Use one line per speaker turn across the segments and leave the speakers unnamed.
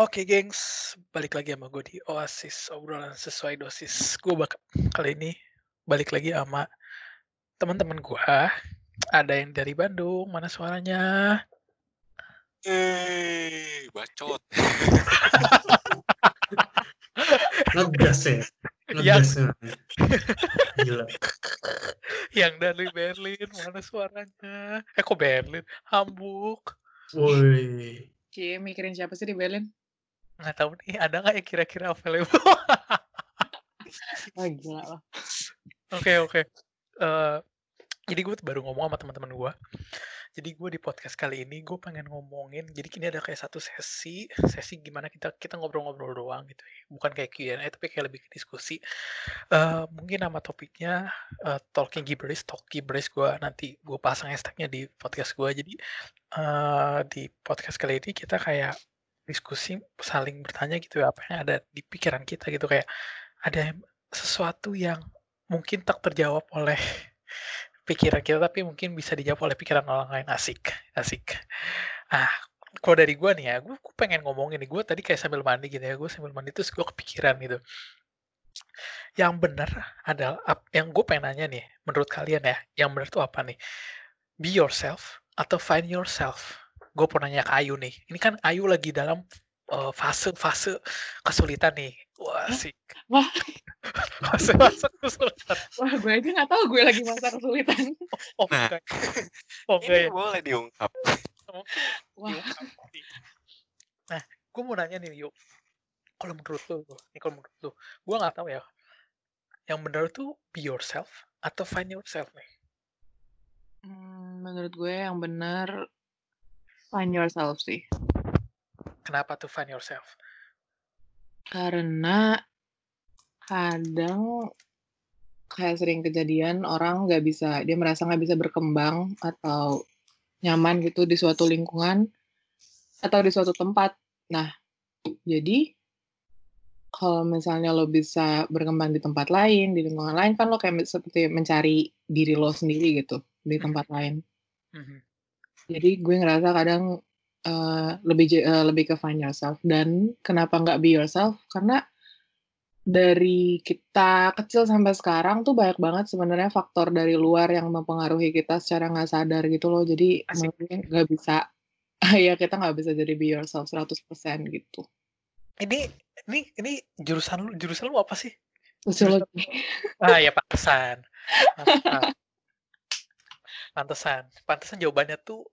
Oke gengs, balik lagi sama gue di Oasis, obrolan sesuai dosis. Gue bakal kali ini balik lagi sama teman-teman gue. Ada yang dari Bandung, mana suaranya?
Eh, bacot.
Ngegas ya?
Yang,
Ngegas ya? Gila.
yang dari Berlin, mana suaranya? Eh kok Berlin? Hamburg.
Woi.
Cie, mikirin siapa sih di Berlin?
Nggak tahu nih, ada nggak yang kira-kira available?
Wah gila loh.
Oke oke. Eh, jadi gue baru ngomong sama teman-teman gue. Jadi gue di podcast kali ini gue pengen ngomongin. Jadi kini ada kayak satu sesi, sesi gimana kita kita ngobrol-ngobrol doang gitu. ya. Bukan kayak Q&A tapi kayak lebih ke diskusi. Eh mungkin nama topiknya eh, talking gibberish, talk gibberish gue nanti gue pasang hashtagnya di podcast gue. Jadi eh di podcast kali ini kita kayak diskusi saling bertanya gitu ya apa yang ada di pikiran kita gitu. Kayak ada sesuatu yang mungkin tak terjawab oleh pikiran kita tapi mungkin bisa dijawab oleh pikiran orang lain. Asik asik. Ah kalau dari gue nih ya gue, pengen ngomongin nih. Gue tadi kayak sambil mandi gitu ya gue sambil mandi terus gue kepikiran gitu. Yang benar adalah yang gue pengen nanya nih menurut kalian ya yang benar tuh apa nih? Be yourself atau find yourself gue mau nanya ke Ayu nih ini kan Ayu lagi dalam fase-fase kesulitan nih wah asik
Wah,
fase-fase kesulitan
wah gue aja nggak tahu gue lagi masa kesulitan.
oh
Nah,
oh enggak
Ini
ya
boleh diungkap.
Wah.
Nah, gue mau nanya nih, yuk. Kalau menurut lu, ini kalau menurut lu, gue nggak tahu ya. Yang benar tuh be yourself atau find yourself nih.
hmm, menurut gue yang benar find yourself sih.
Kenapa tuh find yourself?
Karena kadang kayak sering kejadian orang nggak bisa, dia merasa nggak bisa berkembang atau nyaman gitu di suatu lingkungan atau di suatu tempat. Nah, jadi kalau misalnya lo bisa berkembang di tempat lain, di lingkungan lain kan lo kayak seperti mencari diri lo sendiri gitu di tempat lain.
Mhm.
Jadi gue ngerasa kadang eh, lebih eh, lebih ke find yourself dan kenapa nggak be yourself? Karena dari kita kecil sampai sekarang tuh banyak banget sebenarnya faktor dari luar yang mempengaruhi kita secara nggak sadar gitu loh. Jadi gue nggak bisa ya kita nggak bisa jadi be yourself 100% gitu.
Ini, ini, ini jurusan lu, jurusan lu apa sih?
Sosiologi.
Ah ya. Pantesan. Pantesan. Pantesan jawabannya tuh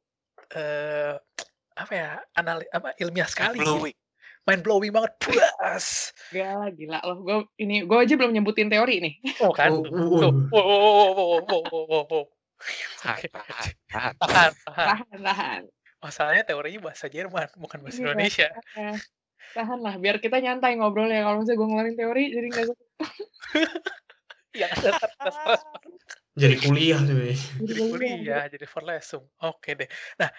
eh apa ya? Anali, apa ilmiah sekali. ya.
Blowing.
Mind blowing banget. Puas.
Gila, gila loh. Gue ini gue aja belum nyebutin teori nih.
Oh kan
Oh, oh, oh.
Wow, wow.
Tahan,
Oke.
tahan, tahan.
Masalahnya teorinya bahasa Jerman, bukan bahasa
Iya,
Indonesia.
Tahan lah, biar kita nyantai ngobrolnya. Kalau misalnya gue ngeluarin teori, jadi nggak.
Yang ada stres
Jadi kuliah tuh ya.
Jadi
jadi kuliah, jadi Verlesung. Oke deh. Nah,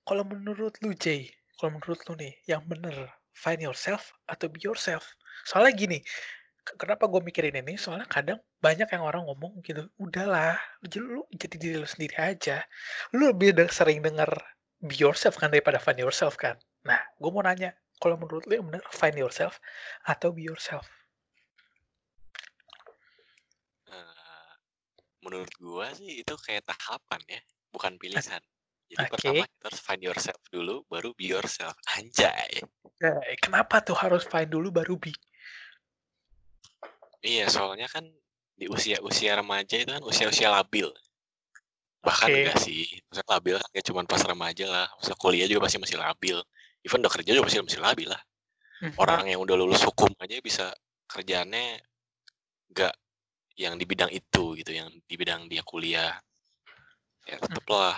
kalau menurut lu Jay, kalau menurut lu nih, yang bener find yourself atau be yourself? Soalnya gini, ke- kenapa gue mikirin ini? Soalnya kadang banyak yang orang ngomong gitu, udahlah, lu, jadi- lu jadi diri lu sendiri aja. Lu lebih sering denger be yourself kan daripada find yourself kan. Nah, gue mau nanya, kalau menurut lu yang bener find yourself atau be yourself?
Eh, menurut gua sih itu kayak tahapan ya, bukan pilihan. Jadi
Oke.
pertama kita harus find yourself dulu, baru be yourself. Anjay.
Eh, kenapa tuh harus find dulu baru be?
Iya, soalnya kan di usia-usia remaja itu kan usia-usia labil. Bahkan
Oke.
enggak sih, maksudnya labil kan cuma pas remaja lah. Maksudnya kuliah juga pasti masih labil. Even udah kerja juga pasti masih labil lah.
Mhm.
Orang yang udah lulus hukum aja bisa kerjaannya nggak yang di bidang itu gitu, yang di bidang dia kuliah. Ya
Hmm.
tetep lah,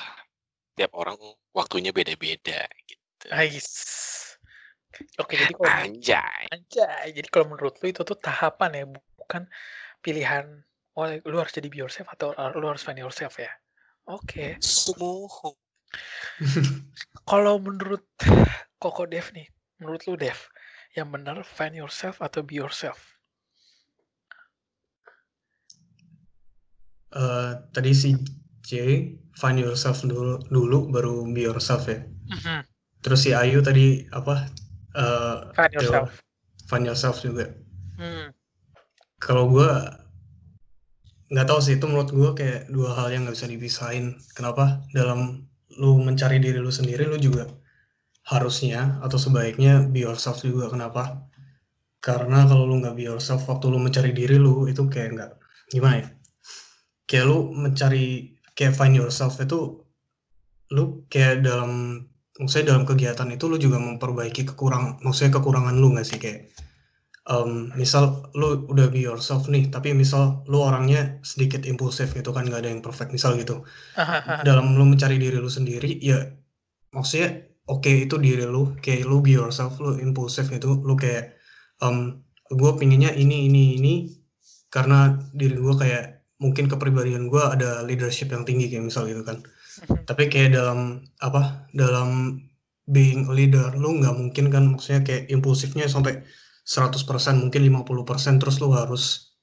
tiap orang waktunya beda-beda gitu.
Ais. Oke, jadi kalau menurut
Anjay.
Anjay, jadi kalau menurut lu itu tuh tahapan ya, bukan pilihan, oh lu harus jadi be yourself atau uh, lu harus find yourself ya? Oke.
Sumuhu.
Kalau menurut Koko Dev nih, menurut lu Dev, yang benar find yourself atau be yourself?
Eh, tadi si J find yourself dulu, dulu baru be yourself ya.
Mhm.
Terus si Ayu tadi apa eh,
Find yourself.
find yourself juga.
Hmm.
Kalau gue nggak tahu sih itu menurut gue kayak dua hal yang nggak bisa dipisahin. Kenapa? Dalam lu mencari diri lu sendiri, lu juga harusnya atau sebaiknya be yourself juga. Kenapa? Karena kalau lu nggak be yourself waktu lu mencari diri lu itu kayak nggak gimana ya? Kayak lu mencari kayak find yourself itu lu kayak dalam maksudnya dalam kegiatan itu lu juga memperbaiki kekurangan maksudnya kekurangan lu nggak sih? Kayak em, misal lu udah be yourself nih tapi misal lu orangnya sedikit impulsif gitu kan nggak ada yang perfect. Misal gitu. Dalam lu mencari diri lu sendiri ya maksudnya oke itu diri lu kayak lu be yourself lu impulsif gitu lu kayak em gue pinginnya ini ini ini karena diri gue kayak mungkin kepribadian gue ada leadership yang tinggi kayak misal gitu kan tapi kayak dalam apa dalam being a leader lu nggak mungkin kan maksudnya kayak impulsifnya sampai 100% mungkin 50% terus lu harus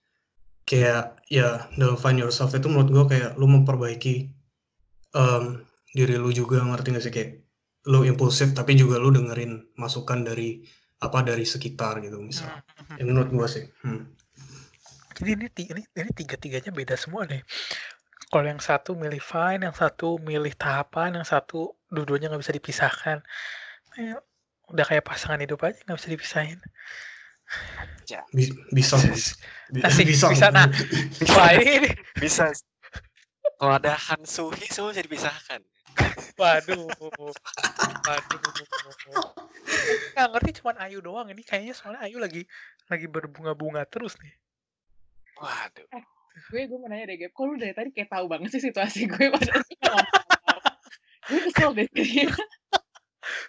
kayak ya dalam find yourself itu menurut gua kayak lu memperbaiki em, diri lu juga ngerti gak sih kayak lu impulsif tapi juga lu dengerin masukan dari apa dari sekitar gitu misal
Hmm.
ya menurut gua sih hmm.
Jadi ini ini ini tiga-tiganya beda semua nih. Kalau yang satu milih fine, yang satu milih tahapan, yang satu dua-duanya nggak bisa dipisahkan. Eh, udah kayak pasangan hidup aja nggak bisa dipisahin.
Bi- bisa Bi-
Asik,
bisa
bisa, nah. Wah ini,
Bisa. Kalau ada Han Suhi semua bisa dipisahkan.
waduh, waduh. Nggak ngerti cuman Ayu doang ini kayaknya soalnya Ayu lagi lagi berbunga-bunga terus nih.
Waduh.
gue gue mau nanya deh Gap, kok lu dari tadi kayak tahu banget sih situasi gue pada gue kesel deh.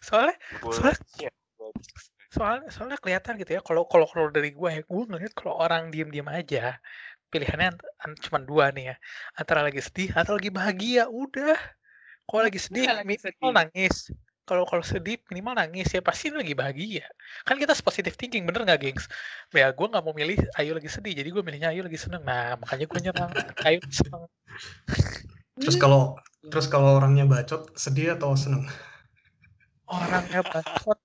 Soalnya
Boleh. Ya.
soalnya soalnya kelihatan gitu ya kalau kalau kalau dari gue ya gue ngeliat kalau orang diem diem aja pilihannya cuma dua nih ya antara lagi sedih atau lagi bahagia udah kalau lagi sedih minimal nangis kalau kalau sedih minimal nangis ya pasti lagi bahagia. Kan kita positive thinking bener nggak gengs? Ya gue nggak mau milih Ayu lagi sedih jadi gue milihnya Ayu lagi seneng. Nah makanya gue nyerang. Ayu seneng.
Terus kalau terus kalau orangnya bacot sedih atau seneng?
Orangnya bacot.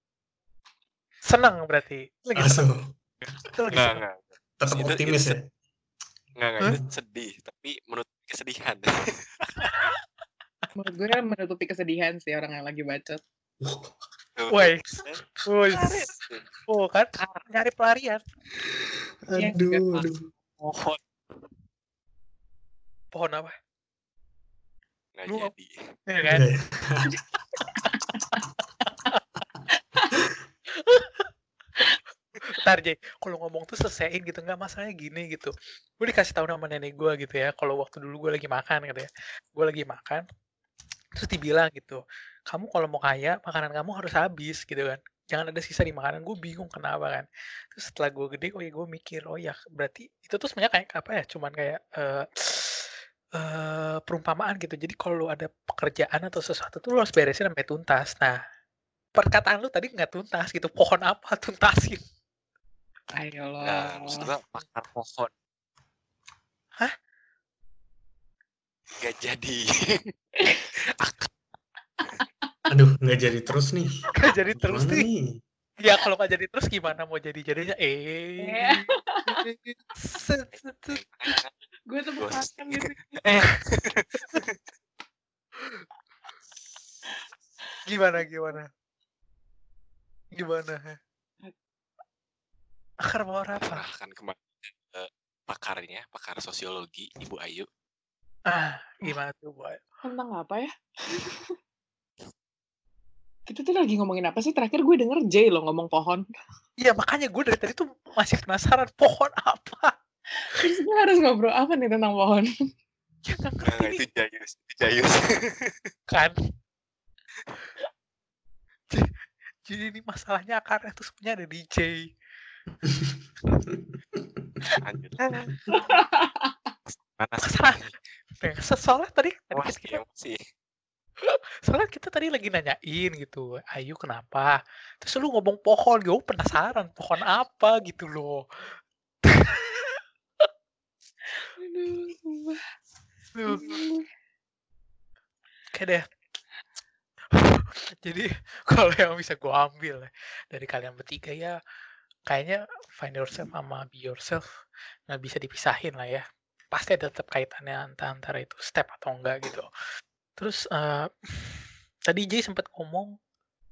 Seneng berarti. Lagi seneng. Itu lagi seneng.
tetap optimis ya?
Enggak, enggak. Itu sedih. Tapi menurut kesedihan.
menurut gue menutupi kesedihan sih orang yang lagi bacot.
Woi, woi, oh kan nyari pelarian
Iya,
aduh
juga.
aduh
Mohon.
pohon apa
Nggak
Lu-
jadi.
ya kan
Iya.
Ntar Jay, kalau ngomong tuh selesaiin gitu, nggak masalahnya gini gitu. Gue dikasih tahu sama nenek gue gitu ya, kalau waktu dulu gue lagi makan gitu ya. Gue lagi makan, terus dibilang gitu, kamu kalau mau kaya, makanan kamu harus habis gitu kan. Jangan ada sisa di makanan, gue bingung kenapa kan. Terus setelah gue gede, oh ya gue mikir, oh ya berarti itu tuh sebenarnya kayak apa ya, cuman kayak eh eh, perumpamaan gitu. Jadi kalau lu ada pekerjaan atau sesuatu tuh lu harus beresin sampai tuntas. Nah, perkataan lu tadi nggak tuntas gitu. Pohon apa tuntasin?
ayo lo
Nah, maksud pakar pohon.
Hah?
Gak jadi.
aduh nggak jadi terus nih
Nggak jadi terus nih.
nih
Ya kalau nggak jadi terus gimana mau jadi jadinya? Eh.
Iya. Gue tuh
Bos.
makan gitu
eh,
Gimana gimana? Gimana? Akar bawah apa?
serahkan kembali ke pakarnya, pakar sosiologi, Ibu Ayu.
Ah, gimana tuh, boy?
tentang apa ya kita tuh lagi ngomongin apa sih terakhir gue denger Jay lo ngomong pohon
Iya makanya gue dari tadi tuh masih penasaran pohon apa?
terus gue harus ngobrol apa nih tentang pohon
Ya nggak
Nah,
ngerti
itu Jayus. Itu Jayus.
kan. Jadi- ini masalahnya akarnya tuh sebenarnya ada di J.
Lanjut. Mana sih?
Masalah. Soalnya tadi, tadi
Wah,
kita, kita
emosi.
soalnya kita tadi lagi nanyain gitu, Ayu kenapa? Terus lu ngomong pohon, gue penasaran pohon apa gitu loh.
aduh sumpah.
Duh, Oke deh. Jadi kalau yang bisa gue ambil ya, dari kalian bertiga ya kayaknya find yourself sama be yourself nggak bisa dipisahin lah ya. Pasti ada tetap kaitannya antara, antara itu step atau enggak gitu. Terus eh, tadi Jay sempat ngomong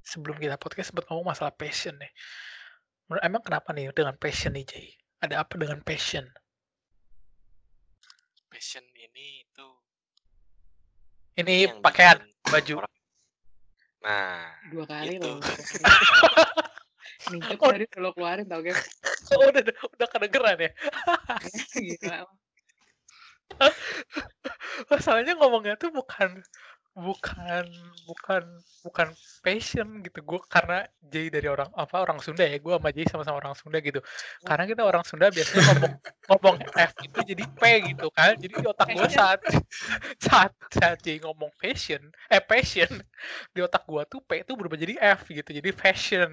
sebelum kita podcast sempat ngomong masalah passion nih. Menurut emang kenapa nih dengan passion nih Jay? Ada apa dengan passion?
Passion ini itu
Ini
yang
pakaian,
bikin
baju.
orang- Nah,
Dua kali
Itu.
loh. Nih, itu
Oh.
tadi lo keluarin tau guys.
Oh, udah udah kedengeran ya.
Gila.
Masalahnya ngomongnya tuh bukan bukan bukan bukan passion gitu. Gue karena Jay dari orang apa orang Sunda ya gue sama Jay sama-sama orang Sunda gitu. Karena kita orang Sunda biasanya ngomong ngomong F itu jadi P gitu kan. Jadi di otak gue saat saat saat Jay ngomong passion eh passion di otak gue tuh P itu berubah jadi F gitu. Jadi fashion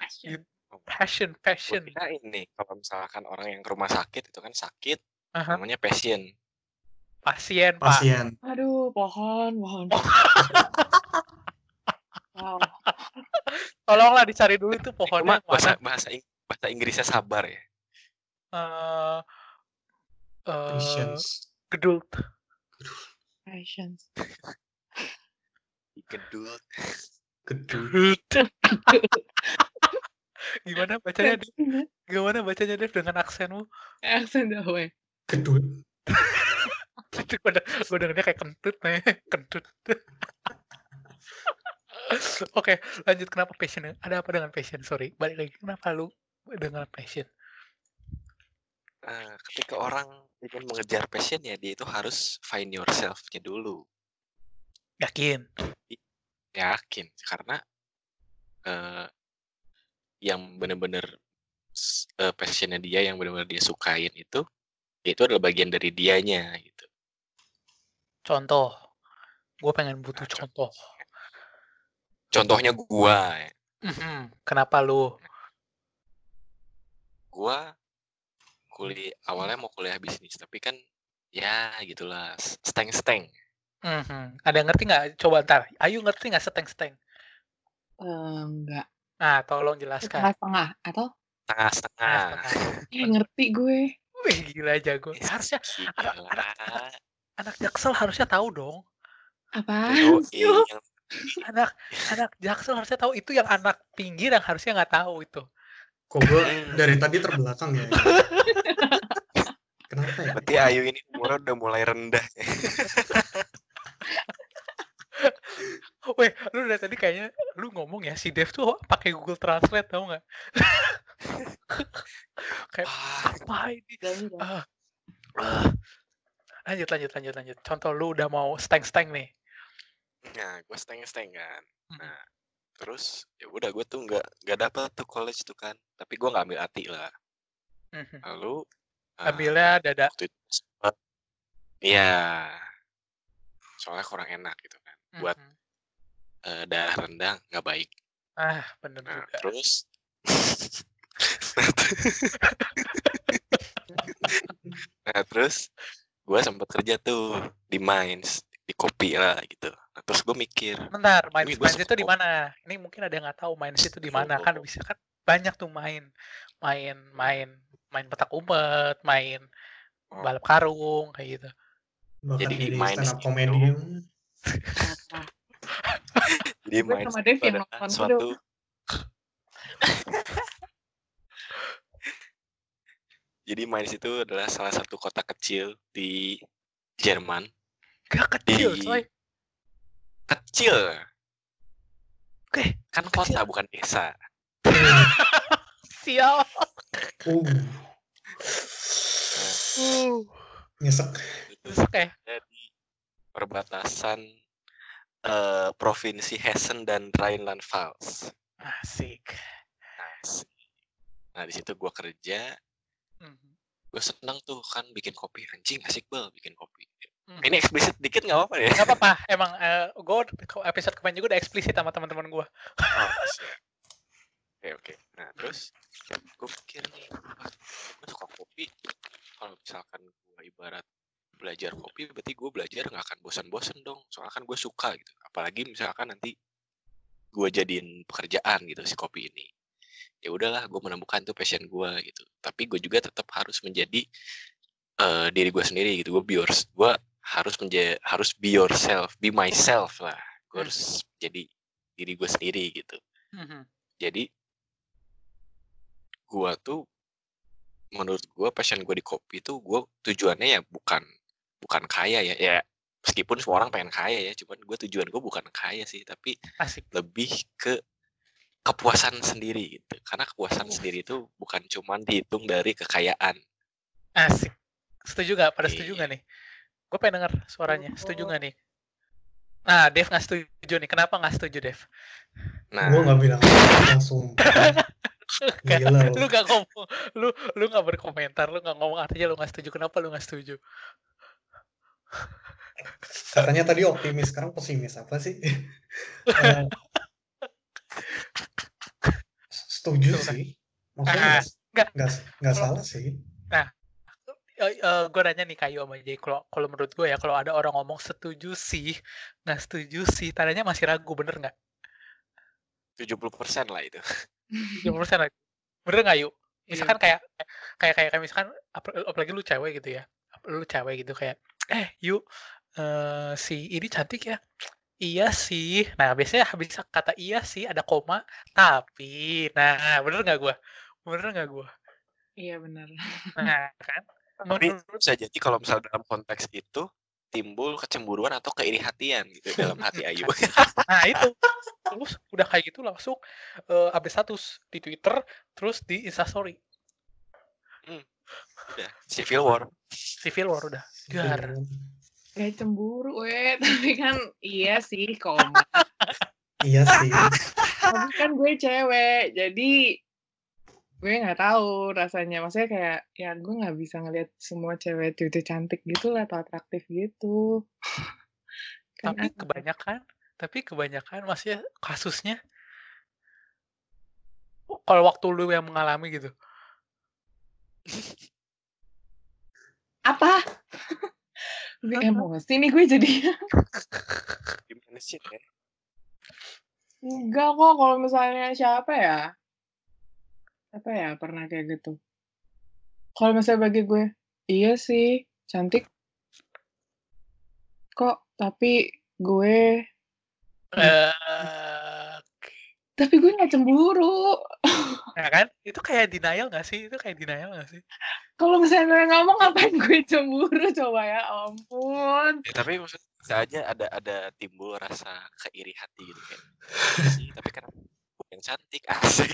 Passion.
passion
gue
passion.
kira ini kalau misalkan orang yang ke rumah sakit itu kan sakit,
Aha,
namanya passion.
Pasien pak
Pasien.
Aduh, pohon, pohon. wow.
tolonglah dicari dulu itu pohonnya
Cuma bahasa bahasa Ing- bahasa Inggrisnya sabar ya.
eh eh,
Patience.
gedult
Passion.
Gedut.
Gedul.
Gimana bacanya Dev? Gimana bacanya Dev dengan aksenmu?
Aksen Jawa.
Gedul.
Itu gue denger, gue dengernya kayak kentut nih, kentut. Oke, lanjut kenapa passion? Ada apa dengan passion? Sorry, balik lagi. Kenapa lu dengan passion?
Nah, ketika orang ingin mengejar passion ya dia itu harus find yourself-nya dulu.
Yakin?
Yakin karena eh yang benar-benar s- eh, passionnya dia yang benar-benar dia sukain itu itu adalah bagian dari dianya.
Contoh, gue pengen butuh
Nah,
contoh.
Contohnya gua, ya.
Mhm, Kenapa lu?
gua kuliah awalnya mau kuliah bisnis tapi kan ya gitulah steng-steng.
Mhm, Ada yang ngerti nggak? Coba ntar. Ayu ngerti nggak seteng-seteng?
Eh, enggak.
Nah, tolong jelaskan.
Setengah-setengah. Atau?
Tengah-setengah.
Setengah-setengah.
Eh, ngerti gue.
Wih, gila jago. Harusnya anak, anak, anak, anak jaksel harusnya tahu dong.
Apa?
Yang
Anak anak jaksel harusnya tahu itu yang anak pinggir yang harusnya nggak tahu itu.
Kok gue dari tadi terbelakang ya? Kenapa ya?
berarti Ayu ini umurnya udah mulai rendah. ya.
Weh, lu dari tadi kayaknya lu ngomong ya si Dev tuh pakai Google Translate tau nggak? Kayak
Ah,
apa ini? Ah, ah. Lanjut, lanjut, lanjut, lanjut. Contoh lu udah mau steng-steng nih.
Nah, gue steng-steng kan.
Mhm.
Nah, terus ya udah gue tuh nggak nggak dapet tuh college tuh kan. Tapi gue nggak ambil hati lah.
Mhm.
Lalu eh,
Ambilnya dada.
itu sempet Iya. Soalnya kurang enak gitu kan. Buat
Mhm.
eh, darah rendah nggak baik.
Ah, bener
Nah,
juga.
terus ter- nah, terus gue sempat kerja tuh di mines di kopi lah gitu. Nah, terus gue mikir,
Bentar,
gua
main itu di mana? Ini mungkin ada yang nggak tahu main itu di mana kan bisa kan banyak tuh main, main, main, main petak umpet, main
Oh.
balap karung kayak gitu.
Bahkan
Jadi
stand up
itu. jadi mines
sama Dev
itu adalah suatu
dulu.
Jadi mines itu adalah salah satu kota kecil di Jerman.
Gak kecil,
Di-
coy.
Kecil,
Oke,
kan
Kecil.
kota bukan desa.
sial.
Uh,
Uh,
nyesek.
Itu
oke.
ada di perbatasan eh, provinsi Hessen dan Rhineland-Pfalz.
Asik.
Asik. Nah di situ gua kerja,
Mhm.
gue seneng tuh kan bikin kopi anjing asik bel bikin kopi.
Mhm.
Ini eksplisit dikit nggak apa-apa ya?
Gak apa-apa, emang gue episode kemarin juga udah eksplisit sama teman-teman gue.
Oh. Oke oke. Nah terus gue pikir nih, gue suka kopi. Kalau misalkan gue ibarat belajar kopi, berarti gue belajar nggak akan bosan-bosan dong. Soalnya kan gue suka gitu. Apalagi misalkan nanti gue jadiin pekerjaan gitu si kopi ini ya udahlah gue menemukan tuh passion gue gitu. Tapi gue juga tetap harus menjadi eh, diri gue sendiri gitu. Gue be yours gue harus menjadi harus be yourself be myself lah. Gue harus jadi diri gue sendiri gitu.
Mhm.
jadi gue tuh menurut gue passion gue di kopi tuh gue tujuannya ya bukan bukan kaya ya. Ya meskipun semua orang pengen kaya ya cuman gue tujuan gue bukan kaya sih tapi
Asik.
lebih ke kepuasan sendiri gitu karena kepuasan
Uh.
sendiri itu bukan cuman dihitung dari kekayaan
Asik. Setuju gak? Pada setuju
Iya.
gak nih? Gue pengen denger suaranya. Setuju gak nih? Nah, Dev gak setuju nih. Kenapa gak setuju, Dev?
nah
Gue nggak bilang langsung.
Gak,
Gila
lu
lu.
gak ngomong, lu lu gak berkomentar, lu gak ngomong artinya lu gak setuju. Kenapa lu gak setuju?
Katanya tadi optimis, sekarang pesimis apa sih? Eh, setuju
kan.
sih. Maksudnya
Ah,
nggak
nggak.
nggak salah sih.
gue nanya nih Kayu sama Jay, kalau kalau menurut gue ya, kalau ada orang ngomong setuju sih, nggak setuju sih, tandanya masih ragu, bener nggak?
70% lah itu
70% lagi. Bener nggak yuk?
Iya.
Misalkan kayak kayak kayak kayak misalkan ap- apalagi lu cewek gitu ya, lu cewek gitu kayak, eh yuk eh, si ini cantik ya. Iya sih. Nah biasanya habis kata iya sih ada koma tapi. Nah bener nggak gue? Bener nggak gue?
Iya benar.
Nah kan?
tapi bisa jadi kalau misalnya dalam konteks itu timbul kecemburuan atau keiri hatian gitu dalam hati Ayu
Nah itu terus udah kayak gitu langsung eh, update status di Twitter terus di Instastory
udah civil war
civil war udah Dar.
Gak cemburu, weh. Tapi kan iya sih, koma.
Iya sih.
Tapi kan gue cewek, jadi gue nggak tahu rasanya. Maksudnya kayak ya gue nggak bisa ngelihat semua cewek itu cantik gitu lah atau atraktif gitu. Kan
tapi
aneh.
kebanyakan tapi kebanyakan maksudnya kasusnya kalau waktu lu yang mengalami gitu
apa? Gue emosi nih gue jadi.
gimana sih ya
Enggak kok kalau misalnya siapa ya? Apa ya pernah kayak gitu? Kalau misalnya bagi gue, iya sih, cantik. Kok tapi gue
eh
tapi gue nggak cemburu.
ya kan itu kayak denial gak sih itu kayak denial gak sih
Kalau misalnya gue ngomong ngapain gue cemburu coba ya ampun.
ya, tapi maksudnya bisa aja ada ada timbul rasa keiri hati gitu kan sih tapi gue yang cantik asik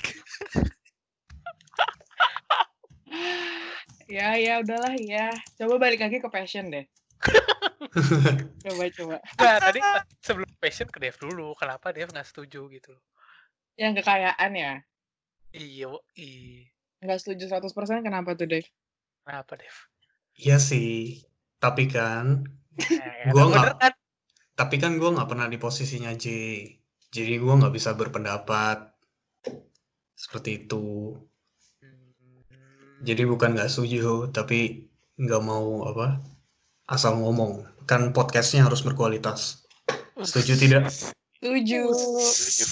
Ya ya udahlah ya. Coba balik lagi ke passion deh. Coba coba.
nah tadi sebelum passion ke Dev dulu kenapa Dev nggak setuju gitu loh
Yang kekayaan ya.
iya iya
Nggak setuju 100% kenapa tuh, Dave?
kenapa Dev
Iya sih. Tapi kan,
Nah,
Gua nggak-
kan
tapi kan gue nggak pernah di posisinya J. Jadi gue nggak bisa berpendapat seperti itu.
Hmm,
Jadi bukan nggak setuju, tapi nggak mau apa asal ngomong. Kan podcastnya harus berkualitas. Setuju tidak?
Setuju.
setuju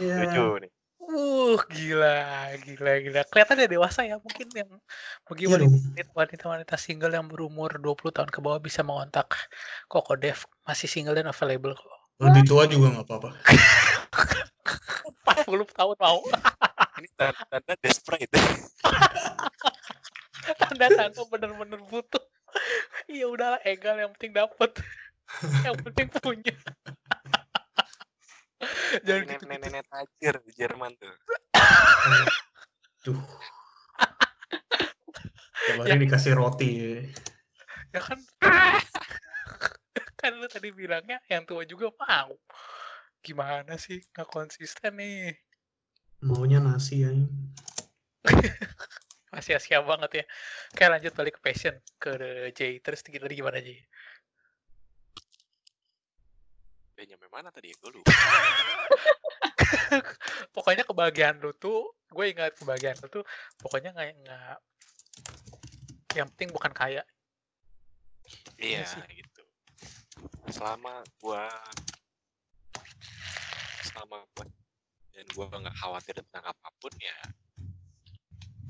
setuju nih
Uh, gila, gila, gila. Kelihatan dia dewasa ya, mungkin yang bagi
Iya dong.
wanita- wanita-wanita single yang berumur 20 tahun ke bawah bisa mengontak Koko Dev masih single dan available kok.
Lebih tua juga nggak apa-apa.
40 tahun mau.
ini tanda, tanda desperate
Tanda-tanda bener-bener butuh. Ya udahlah, egal yang penting dapet. yang penting punya. Jangan gitu, gitu.
nenek-nenek tajir di Jerman tuh
Duh. Tiap hari dikasih roti.
Ya kan kan lu tadi bilangnya yang tua juga mau. Gimana sih? Nggak konsisten nih.
Maunya nasi ya.
Masih sia banget ya. Oke lanjut balik ke passion ke J. Terus tadi gimana J?
Nyampe mana tadi gue lupa
Pokoknya kebahagiaan lu tuh, gue ingat kebahagiaan lu tuh, pokoknya nggak nggak yang penting bukan kaya.
iya
sih.
gitu selama gua selama gua dan gue nggak khawatir tentang apa pun ya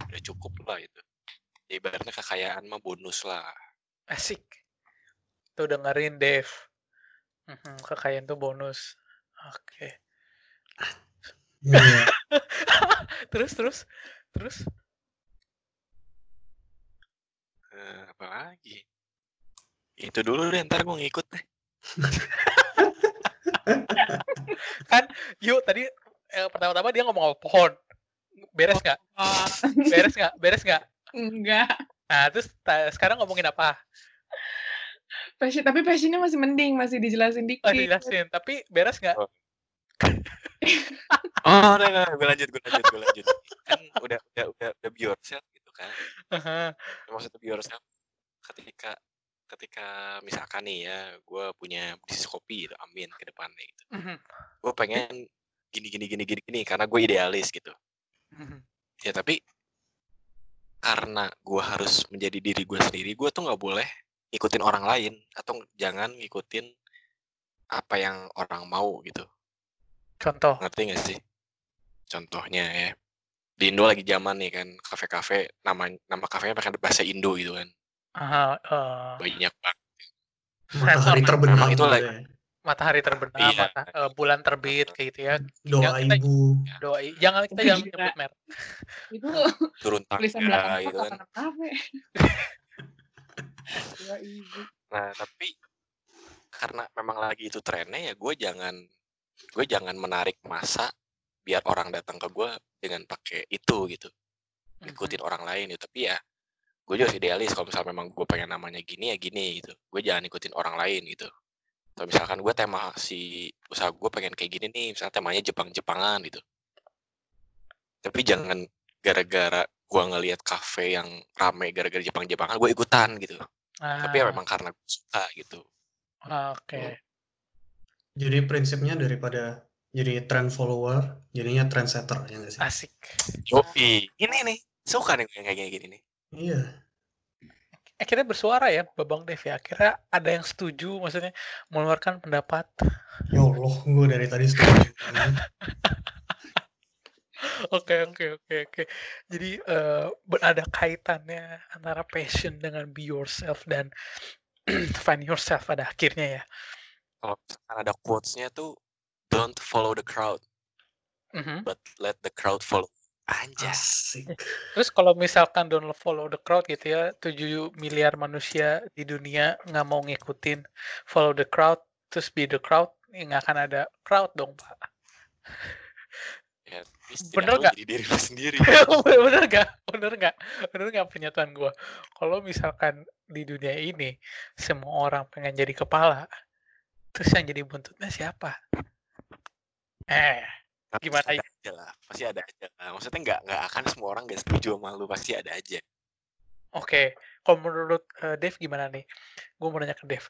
udah cukup lah itu ya, ibaratnya kekayaan mah bonus lah
Asik. Tuh dengerin Dave. Mhm, kekayaan tuh bonus. Oke.
Iya.
Terus terus terus
Eh, apa lagi itu dulu deh ntar gue ngikut deh
yuk tadi eh, pertama-tama dia ngomong apa pohon. Beres nggak?
Oh,
Beres nggak? Beres nggak?
enggak.
Nah, terus ta- sekarang ngomongin apa?
Passion, tapi passionnya masih mending, masih dijelasin dikit.
Oh, dijelasin. Tapi beres nggak?
Oh. oh udah udah gue lanjut gue lanjut gue lanjut kan udah udah udah udah be yourself gitu kan
Aha.
maksudnya be yourself ketika ketika misalkan nih ya gue punya bisnis kopi gitu amin ke depannya gitu
Mhm,
gue pengen gini gini gini gini gini karena gue idealis gitu
mhm.
ya tapi karena gue harus menjadi diri gue sendiri gue tuh nggak boleh ikutin orang lain atau jangan ngikutin apa yang orang mau gitu
Contoh.
ngerti gak sih contohnya ya di Indo lagi zaman nih kan kafe-kafe nama nama kafenya pakai bahasa Indo gitu kan
Aha, eh,
banyak banget
Matahari
Memang-
terbenam.
memang itu
gitu
lah.
ya.
matahari terbenam,
Iya.
mata- eh, bulan terbit kayak gitu ya.
Doa
Ya, kita-
ibu.
Doa jangan kita jangan nyebut merek.
Itu
turun
tulisan
tangga
belakang
gitu
apa
kan
kafe. Ibu.
nah tapi karena memang lagi itu trennya ya gue jangan gue jangan menarik masa biar orang datang ke gue dengan pakai itu gitu. Ikutin orang lain gitu tapi ya gue juga idealis kalau misalnya memang gue pengen namanya gini ya gini gitu. Gue jangan ikutin orang lain gitu. Atau misalkan gue tema si usaha gue pengen kayak gini nih misalnya temanya Jepang-Jepangan gitu. Tapi jangan gara-gara gue ngelihat kafe yang rame gara-gara Jepang-Jepangan gue ikutan gitu tapi ya
Ah,
memang karena gue suka gitu
Oke.
Jadi prinsipnya daripada jadi trend follower, jadinya trendsetter ya nggak sih?
Asik.
Yopi ini nih suka nih yang kayak gini nih
Iya.
Akhirnya bersuara ya, Babang Dev ya. Akhirnya ada yang setuju, maksudnya mengeluarkan pendapat.
Ya Allah, gue dari tadi setuju.
Oke, oke, oke, oke. Jadi ber- ada kaitannya antara passion dengan be yourself dan find yourself pada akhirnya ya.
kalau misalkan ada quotes-nya tuh don't follow the crowd
Mhm.
but let the crowd follow anjas
Asik.
Terus kalau misalkan don't follow the crowd gitu ya, 7 miliar manusia di dunia nggak mau ngikutin follow the crowd, terus be the crowd, ya nggak akan ada crowd dong, Pak.
Ya
Bener nggak?
jadi diri lu sendiri
bener nggak? Bener nggak? Bener nggak pernyataan gua? Kalau misalkan di dunia ini semua orang pengen jadi kepala, terus yang jadi buntutnya siapa? Eh,
Tapi
Gimana
pasti ada aja lah pasti ada aja lah maksudnya nggak nggak akan semua orang nggak setuju sama lu pasti ada aja
oke. Kalau menurut eh, Dev gimana nih? Gue mau nanya ke Dev.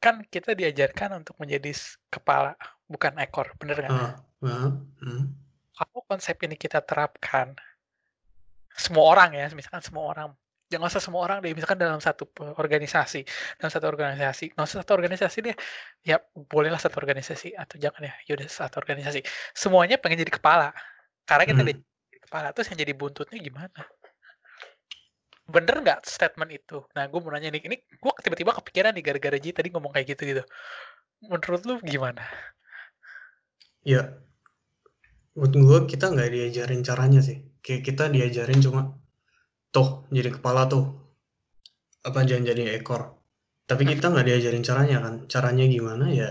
Kan kita diajarkan untuk menjadi kepala, bukan ekor, bener nggak?
Ah, ah, hmm.
Kalau konsep ini kita terapkan, semua orang ya, misalkan semua orang, jangan usah semua orang deh, misalkan dalam satu organisasi, dalam satu organisasi, nggak usah satu organisasi deh, ya bolehlah satu organisasi, atau jangan ya, yaudah satu organisasi. Semuanya pengen jadi kepala, karena kita
Hmm.
jadi kepala, terus yang jadi buntutnya gimana? Bener nggak statement itu? Nah, gue mau nanya nih, ini gue tiba-tiba kepikiran nih gara-gara Ji tadi ngomong kayak gitu gitu. Menurut lu gimana?
Ya, menurut gue kita nggak diajarin caranya sih. Kayak kita diajarin cuma, tuh jadi kepala tuh, apa jangan jadi ekor. Tapi kita nggak diajarin caranya kan. Caranya gimana ya?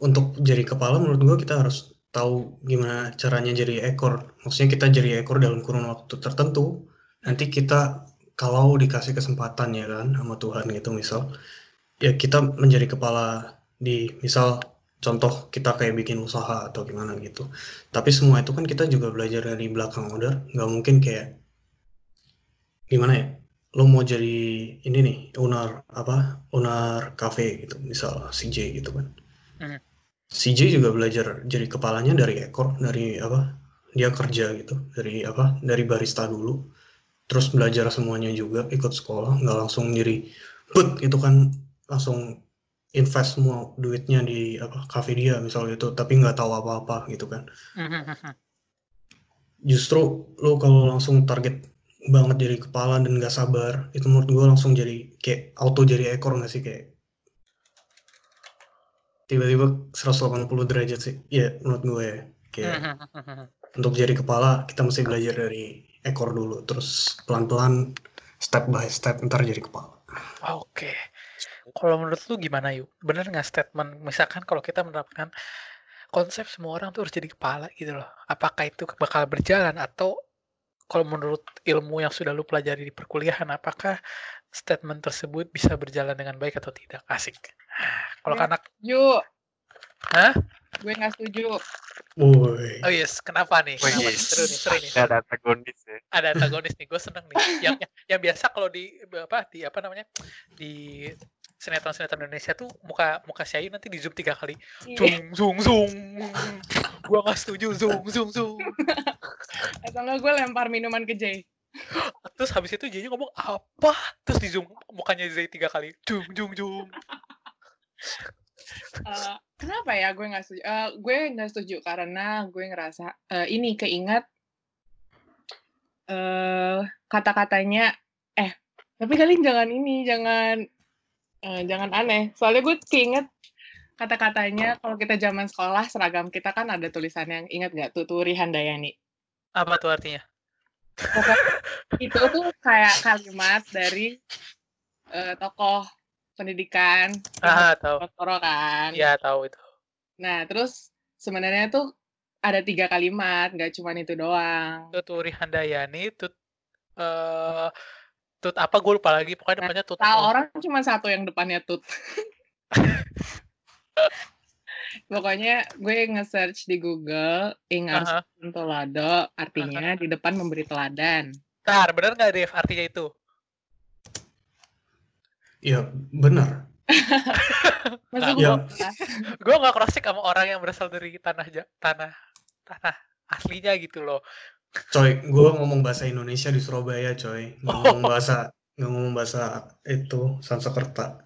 Untuk jadi kepala menurut gue kita harus tahu gimana caranya jadi ekor. Maksudnya kita jadi ekor dalam kurun waktu tertentu. Nanti kita kalau dikasih kesempatan ya kan sama Tuhan gitu misal, ya kita menjadi kepala di misal contoh kita kayak bikin usaha atau gimana gitu. Tapi semua itu kan kita juga belajar dari belakang order, nggak mungkin kayak gimana ya? Lo mau jadi ini nih owner apa? Owner cafe gitu, misal CJ gitu kan. CJ juga belajar jadi kepalanya dari ekor, dari apa? Dia kerja gitu, dari apa? Dari barista dulu. Terus belajar semuanya juga, ikut sekolah, nggak langsung jadi but itu kan langsung invest semua duitnya di apa cafe dia misalnya itu tapi nggak tahu apa-apa gitu kan.
Mhm,
justru lu kalau langsung target banget jadi kepala dan nggak sabar itu menurut gue langsung jadi kayak auto jadi ekor nggak sih kayak tiba-tiba 180 derajat sih. Ya menurut gue ya kayak
mhm,
untuk jadi kepala kita mesti belajar dari ekor dulu terus pelan-pelan step by step ntar jadi kepala.
Oke. Kalau menurut lu gimana yuk? Bener nggak statement? Misalkan kalau kita menerapkan konsep semua orang tuh harus jadi kepala gitu loh. Apakah itu bakal berjalan atau kalau menurut ilmu yang sudah lu pelajari di perkuliahan, apakah statement tersebut bisa berjalan dengan baik atau tidak? Asik. Kalau
Ya.
anak,
Yuk,
hah?
gue nggak setuju.
woi
Oh yes, kenapa nih?
Oh,
Kenapa nih?
yes.
Seru nih, seru nih.
Ada antagonis ya.
Ada antagonis nih, gue seneng nih. Yang, yang, yang biasa kalau di apa di apa namanya di sinetron-sinetron Indonesia tuh muka muka si Ayu nanti di zoom tiga kali.
Iya.
Zung zung zung. Gua nggak setuju zung zung zung.
Atau nggak gue lempar minuman ke Jay.
Terus habis itu Jay ngomong apa? Terus di zoom mukanya Zay tiga kali. Jung jung jung.
Eh, kenapa ya gue nggak setuju? Eh, gue nggak setuju karena gue ngerasa eh, ini keinget eh kata-katanya. Eh, tapi kalian jangan ini, jangan eh, jangan aneh. Soalnya gue keinget kata-katanya kalau kita zaman sekolah seragam kita kan ada tulisannya ingat nggak Tuturi Handayani.
Apa tuh artinya?
Itu tuh kayak kalimat dari eh, tokoh pendidikan
Ah, tahu.
Toro kan.
Iya, tahu itu.
Nah, terus sebenarnya tuh ada tiga kalimat, nggak cuma itu doang.
Tuturi Handayani, tut eh tut apa gue lupa lagi. Pokoknya
Nah,
depannya tut.
Tahu orang cuma satu yang depannya tut. Pokoknya gue nge-search di Google Ingar
Aha.
Tolado, artinya di depan memberi teladan.
Ntar, bener nggak Dev artinya itu?
ya
Nah,
gue
ya.
gue nggak cross check sama orang yang berasal dari tanah tanah tanah aslinya gitu loh.
Coy gue ngomong bahasa Indonesia di Surabaya coy
Oh.
ngomong bahasa ngomong bahasa itu Sanskerta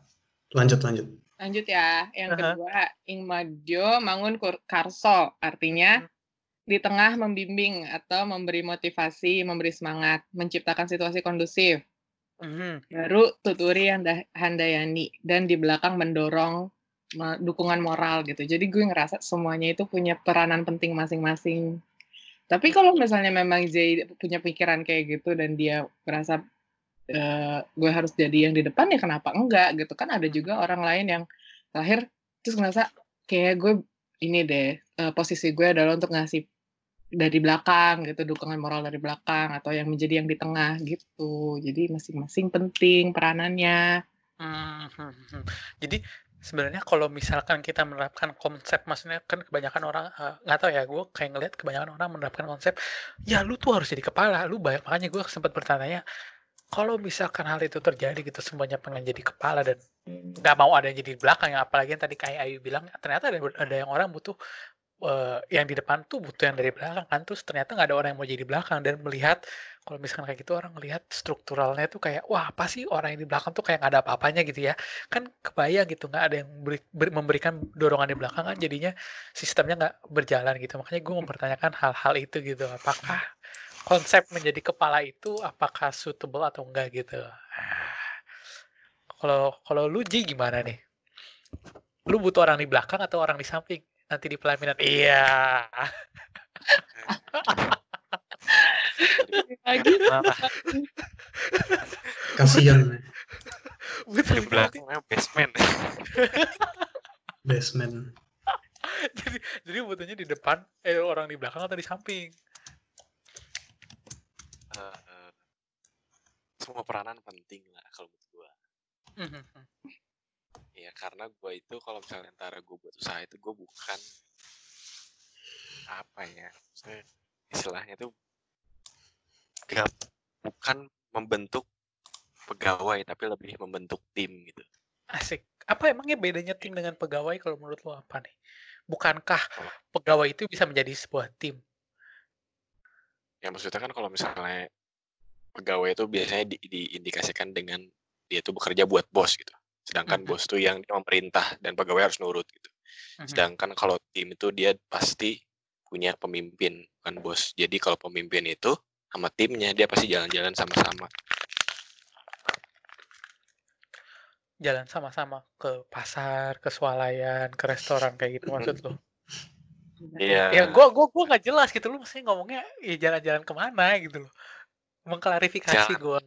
lanjut lanjut
lanjut ya. Yang
Aha.
kedua, ing madyo mangun karso, artinya
Hmm.
di tengah membimbing atau memberi motivasi, memberi semangat, menciptakan situasi kondusif.
Mhm.
baru tuturi yang handayani dan di belakang mendorong me- dukungan moral gitu. Jadi gue ngerasa semuanya itu punya peranan penting masing-masing. Tapi kalau misalnya memang Zay punya pikiran kayak gitu dan dia merasa eh, gue harus jadi yang di depan ya kenapa enggak gitu. Kan ada juga orang lain yang terakhir terus ngerasa kayak gue ini deh eh, posisi gue adalah untuk ngasih dari belakang gitu dukungan moral dari belakang atau yang menjadi yang di tengah gitu. Jadi masing-masing penting peranannya.
Mhm. Jadi sebenarnya kalau misalkan kita menerapkan konsep, maksudnya kan kebanyakan orang eh, nggak tahu ya, gue kayak ngeliat kebanyakan orang menerapkan konsep, ya lu tuh harus jadi kepala, lu banyak. Makanya gue sempat bertanya, kalau misalkan hal itu terjadi gitu semuanya pengen jadi kepala dan nggak mau ada yang jadi di belakang ya apalagi yang tadi kayak Ayu bilang ternyata ada ada yang orang butuh eh, yang di depan tuh butuh yang dari belakang kan terus ternyata nggak ada orang yang mau jadi belakang. Dan melihat kalau misalkan kayak gitu orang melihat strukturalnya tuh kayak wah apa sih orang yang di belakang tuh kayak nggak ada apa-apanya gitu ya. Kan kebayang gitu nggak ada yang beri- beri- memberikan dorongan di belakang kan jadinya sistemnya nggak berjalan gitu. Makanya gue mempertanyakan hal-hal itu gitu apakah konsep menjadi kepala itu apakah suitable atau enggak gitu. Kalau kalau lu Ji gimana nih? Lu butuh orang di belakang atau orang di samping nanti di pelaminan. Iya.
Lagi
kasihan
di belakangnya basement.
basement.
Jadi jadi butuhnya di depan eh orang di belakang atau di samping?
Eh, semua peranan penting lah kalau menurut gua. Ya karena gua itu kalau misalnya antara gua buat usaha itu gua bukan apa ya, istilahnya tuh gak bukan membentuk pegawai tapi lebih membentuk tim gitu.
asik. Apa emangnya bedanya tim dengan pegawai kalau menurut lo apa nih? Bukankah pegawai itu bisa menjadi sebuah tim?
Ya maksudnya kan kalau misalnya pegawai itu biasanya di- diindikasikan dengan dia tuh bekerja buat bos gitu. Sedangkan
Mhm.
bos tuh yang memerintah dan pegawai harus nurut gitu.
Mhm.
Sedangkan kalau tim itu dia pasti punya pemimpin, bukan bos. Jadi kalau pemimpin itu sama timnya dia pasti jalan-jalan sama-sama.
Jalan sama-sama ke pasar, ke swalayan, ke restoran kayak gitu maksud lu?
Iya.
Ya gua gua gua nggak jelas gitu, lu maksudnya ngomongnya ya jalan-jalan ke mana gitu loh. Mengklarifikasi
Jalan.
gua.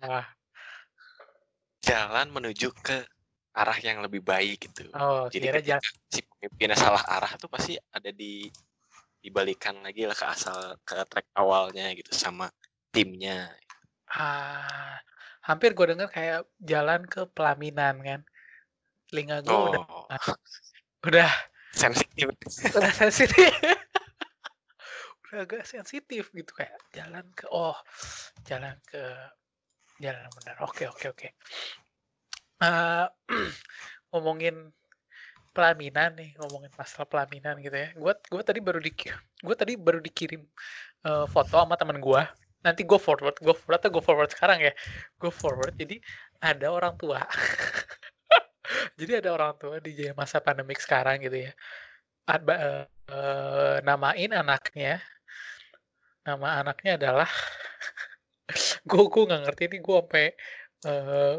Jalan menuju ke arah yang lebih baik gitu.
Oh,
Jadi
kira
ketika si pemimpinnya salah arah tuh pasti ada di dibalikan lagi lah ke asal ke track awalnya gitu sama timnya.
Ah, hampir gua denger kayak jalan ke pelaminan kan. Telinga udah
Oh,
udah
sensitif.
udah sensitif. udah agak sensitif gitu kayak jalan ke oh, jalan ke jalan benar. Oke, oke, oke. Eh, ngomongin pelaminan nih, ngomongin masalah pelaminan gitu ya. Gua gua tadi baru di gua tadi baru dikirim eh, foto sama teman gua. Nanti gue forward, gue forward atau gue forward sekarang ya. Gue forward. Jadi ada orang tua. Jadi ada orang tua di masa pandemik sekarang gitu ya. Ada, eh, eh, namain anaknya. Nama anaknya adalah gue gue nggak ngerti ini gue sampai eh,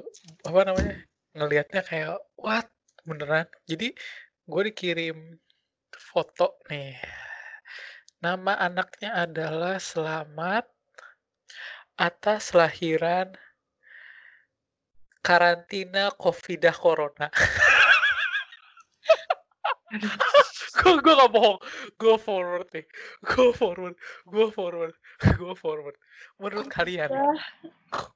apa namanya ngelihatnya kayak what? Beneran. Jadi gue dikirim foto nih. Nama anaknya adalah Selamat atas lahiran karantina Covidah Corona. gue gue gak bohong. Gue forward nih. Gue forward. Gue forward. Gue forward. Menurut kalian ya,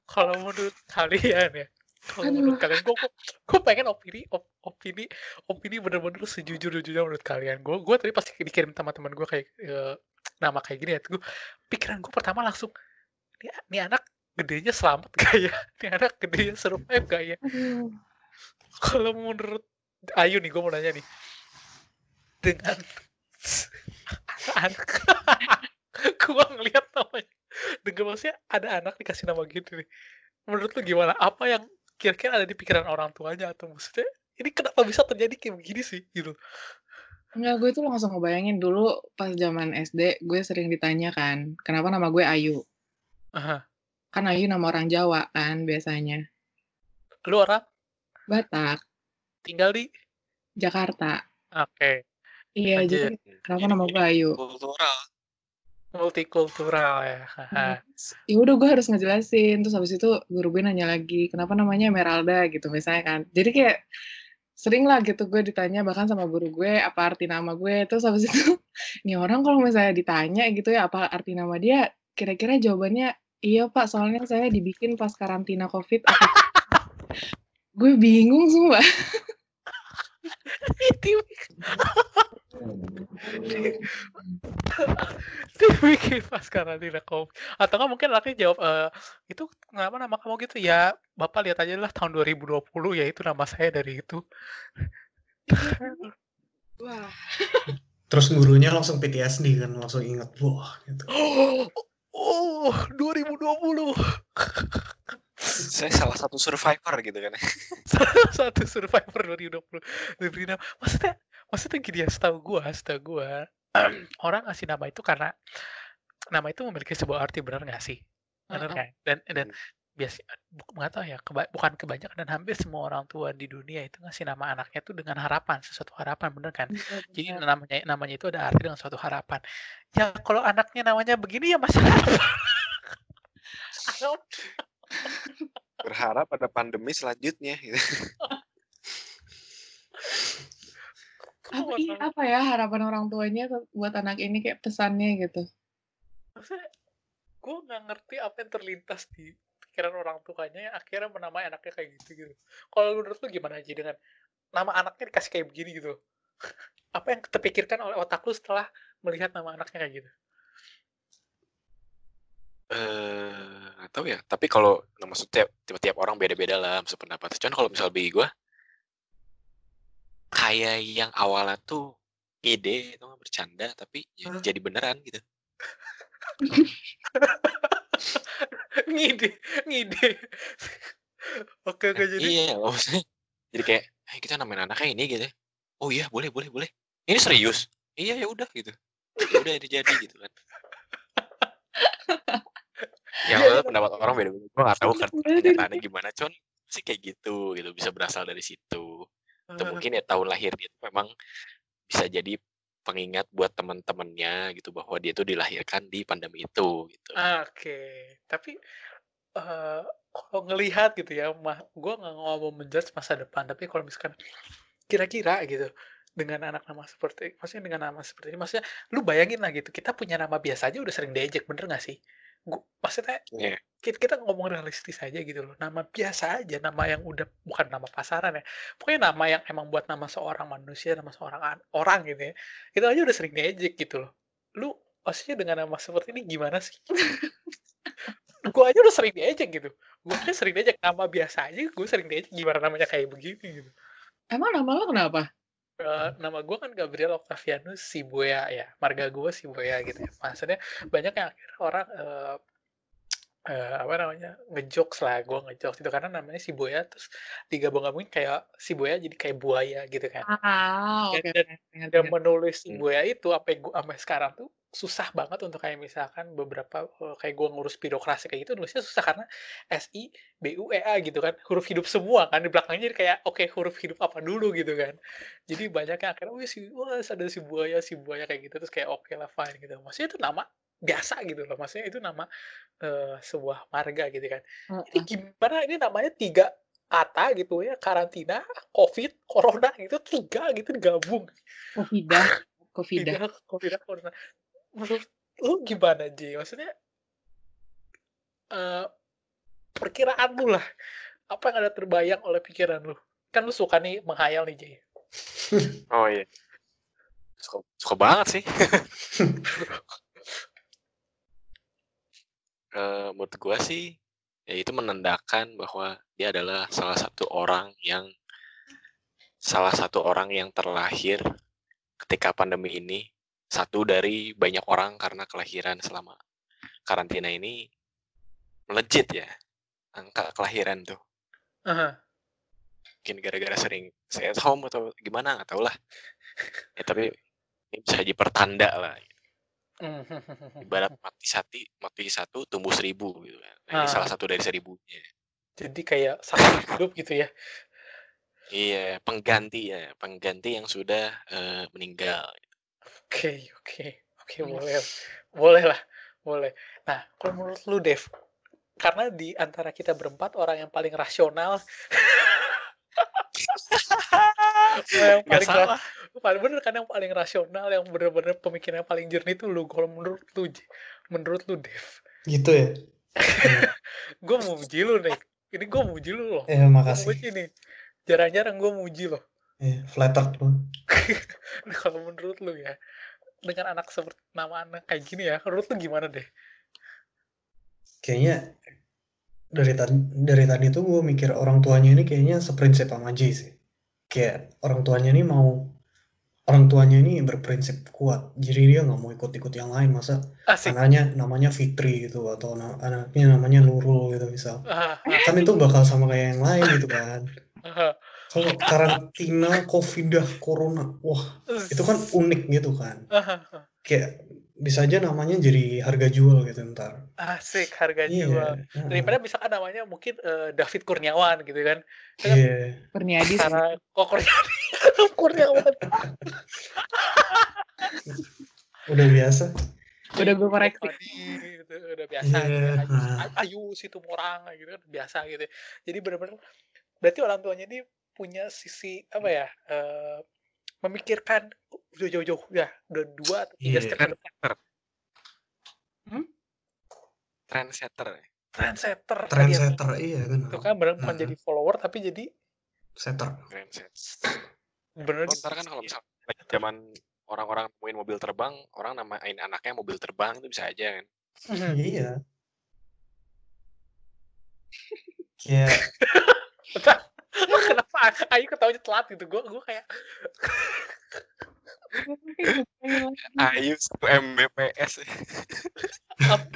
kalau menurut kalian ya kalau menurut kalian gue gue pengen opini op- opini opini bener-bener sejujur-jujurnya menurut kalian. Gue gue tadi pasti dikirim teman-teman gue kayak eh, nama kayak gini ya gue pikiran gue pertama langsung ini, ini anak gedenya selamat gak ya? Ini anak gedenya survive gak ya? Kalau menurut Ayu nih gue mau nanya nih. Dengan anak gue ngeliat namanya dengan maksudnya ada anak dikasih nama gitu nih. Menurut lu gimana? Apa yang kira-kira ada di pikiran orang tuanya atau maksudnya ini kenapa bisa terjadi kayak begini sih gitu
Enggak, gue tuh langsung ngebayangin dulu pas zaman SD, gue sering ditanya kan, kenapa nama gue Ayu?
Aha.
Kan Ayu nama orang Jawa kan biasanya.
lu orang
Batak,
tinggal di
Jakarta.
oke
Iya,
Lanjut.
jadi kenapa nama gue Ayu?
Kultural.
Multikultural ya Aha.
Ya udah gue harus ngejelasin. Terus habis itu guru gue nanya lagi, kenapa namanya Meralda gitu misalnya kan. Jadi kayak sering lah gitu gue ditanya bahkan sama guru gue apa arti nama gue. Terus habis itu ini orang kalau misalnya ditanya gitu ya apa arti nama dia, kira-kira jawabannya iya pak soalnya saya dibikin pas karantina covid. Gue bingung semua.
Dibikin pas karantina covid atau nggak mungkin anaknya jawab eh itu kenapa nama kamu gitu ya bapak lihat aja lah tahun 2020 ya itu nama saya dari itu
Wah.
Terus gurunya langsung PTSD kan, langsung ingat, wah gitu.
oh 2020
Saya salah satu survivor gitu kan.
satu survivor 2020 diberi nama maksudnya maksudnya gini ya setahu gua setahu gua orang ngasih nama itu karena nama itu memiliki sebuah arti benar nggak sih? Benar kan? Dan dan
Hmm.
biasa nggak tahu ya keba- bukan kebanyakan dan hampir semua orang tua di dunia itu ngasih nama anaknya itu dengan harapan sesuatu harapan bener kan?
Bener,
jadi namanya namanya itu ada arti dengan suatu harapan. Ya kalau anaknya namanya begini ya don't
Berharap ada pandemi selanjutnya. gitu.
Gua
Apa, iya, apa ya harapan orang tuanya buat anak ini kayak pesannya gitu.
maksudnya gue nggak ngerti apa yang terlintas di pikiran orang tuanya yang akhirnya menamai anaknya kayak gitu gitu kalau menurut lu gimana aja dengan nama anaknya dikasih kayak begini gitu apa yang terpikirkan oleh otak lu setelah melihat nama anaknya kayak gitu
Eh, nggak tahu ya. Tapi kalau nah, maksudnya tiap-tiap orang beda-beda lah maksud pendapat. Cuman kalau misal bagi gue, kayak yang awalnya tuh ide itu nggak bercanda, tapi ya
Hah?
jadi beneran gitu.
ngide ngide oke oke
Nah,
jadi
iya, maksudnya jadi kayak "Eh, kita namain anaknya ini," gitu ya. "Oh iya, boleh boleh boleh." "Ini serius?" "Iya, ya udah," gitu. Ya udah itu jadi gitu kan. Ya maksudnya
tapi
pendapat orang beda-beda. Gue nggak tahu kan kenyataannya gimana, cuman sih kayak gitu gitu, bisa berasal dari situ. Atau mungkin ya tahun lahir dia tuh memang bisa jadi pengingat buat teman-temannya gitu bahwa dia tuh dilahirkan di pandemi itu gitu.
Oke, tapi, eee, kalau ngelihat gitu ya, mah gue nggak mau men-judge masa depan, tapi kalau misalkan kira-kira gitu, dengan anak nama seperti maksudnya dengan nama seperti ini, maksudnya lu bayangin lah gitu, kita punya nama biasa aja udah sering diejek, bener nggak sih? Maksudnya
Iya.
kit kita ngomong realistis aja gitu loh, nama biasa aja, nama yang udah bukan nama pasaran ya, pokoknya nama yang emang buat nama seorang manusia, nama seorang an orang gitu ya, itu aja udah sering diejek gitu loh. Lu maksudnya dengan nama seperti ini gimana sih? Gue aja udah sering diejek gitu, gue aja sering diejek, nama biasa aja gue sering diejek, gimana namanya kayak begini gitu.
Emang nama lo kenapa?
Eee, nama gue kan Gabriel Octavianus Sibuya ya, marga gue Sibuya gitu ya. Maksudnya banyak yang akhirnya orang, eee eee, apa namanya, nge-jokes lah, gue nge-jokes itu karena namanya Sibuya terus digabung-gabungin kayak Sibuya jadi kayak buaya gitu kan.
Ah,
Dan
oke
dan dan
ngerti.
menulis
Hmm.
Sibuya itu sampai gu sampai sekarang tuh susah banget untuk kayak misalkan beberapa, kayak gue ngurus birokrasi kayak gitu nulisnya susah karena S-I-B-U-E-A gitu kan, huruf hidup semua kan, di belakangnya jadi kayak, oke huruf hidup apa dulu gitu kan. Jadi banyak yang akhirnya, "Wih si wah ada Sibuaya Sibuaya," kayak gitu, terus kayak oke lah fine gitu. Maksudnya itu nama biasa gitu loh, maksudnya itu nama, eee, sebuah marga gitu kan.
Heeh.
gimana ini namanya 3 kata gitu ya, karantina, Covid, corona gitu, 3 gitu digabung.
Covidah Covidah.
Tidak, Covidah, corona. Menurut lu gimana Ji? Maksudnya eee, perkiraan lu lah, apa yang ada terbayang oleh pikiran lu? Kan lu suka nih menghayal nih Ji.
Oh iya. Suka suka banget sih. Eee, menurut gua sih, ya itu menandakan bahwa dia adalah salah satu orang yang salah satu orang yang terlahir ketika pandemi ini, satu dari banyak orang karena kelahiran selama karantina ini melejit ya, angka kelahiran tuh.
Heeh.
Mungkin gara-gara sering stay at home atau gimana, nggak tahu lah. Ya tapi ini bisa jadi pertanda lah. Ibarat mati sati mati satu tumbuh seribu gitu kan. Nah, ini salah
Ah.
satu dari seribunya.
Jadi kayak saksi hidup gitu ya?
Iya, pengganti ya, pengganti yang sudah, eee, meninggal.
Oke oke oke,
Yes.
boleh boleh lah, boleh. Nah, kalau menurut lu Dev, karena di antara kita berempat orang yang paling rasional yang paling ra
salah.
paling bener kan yang paling rasional, yang bener-bener pemikirannya paling jernih itu lu. Kalau menurut lu menurut lu Dev,
Gitu ya?
Gue mau muji lu nih, ini gue muji lu loh,
Eh,
gue
makasih.
muji nih, jarang-jarang gue muji loh.
Eh, flattered lu.
Nah, kalau menurut lu ya, dengan anak seperti nama anak kayak gini ya, menurut lu gimana deh?
Kayaknya dari tadi dari tadi tuh gue mikir orang tuanya ini kayaknya seprinsip sama J sih. Kayak orang tuanya ini mau orang tuanya ini berprinsip kuat. Jadi dia nggak mau ikut-ikut yang lain. Masa
Asik.
anaknya namanya Fitri gitu atau na- anaknya namanya Nurul gitu misal.
Ah,
Kan itu bakal sama kayak yang lain gitu kan.
ah,
Kalau karantina, covidah, corona, wah itu kan unik gitu kan. Kayak bisa aja namanya jadi harga jual gitu ntar.
Asik harga jual.
Iya. heeh.
Daripada misalkan namanya mungkin eh, David Kurniawan gitu kan. Kan
Iya.
Kurniadi
karena kok Kurniawan. Kurniawan.
Udah biasa.
Udah gue koreksi.
Gitu, udah biasa gitu.
Iya,
Ayu, ayu situ morang gitu kan biasa gitu. Jadi benar-benar berarti orang tuanya ini punya sisi apa ya? eh, memikirkan udah jauh-jauh ya, udah dua atau tiga
Iya.
step ke depan.
Trendsetter.
Hmm?
Trendsetter ya?
Trendsetter. tadi ya.
Trendsetter iya kan.
Itu kan benar bukan
Heeh.
jadi follower tapi jadi
Setter.
Trendsetter.
bener
Oh, ntar kan kalau misal zaman orang-orang nemuin mobil terbang, orang namain anaknya mobil terbang itu bisa aja kan.
Iya. Kayak
Kenapa Ayu ketawanya telat gitu? Gue gue kayak
Ayu 1 Mbps.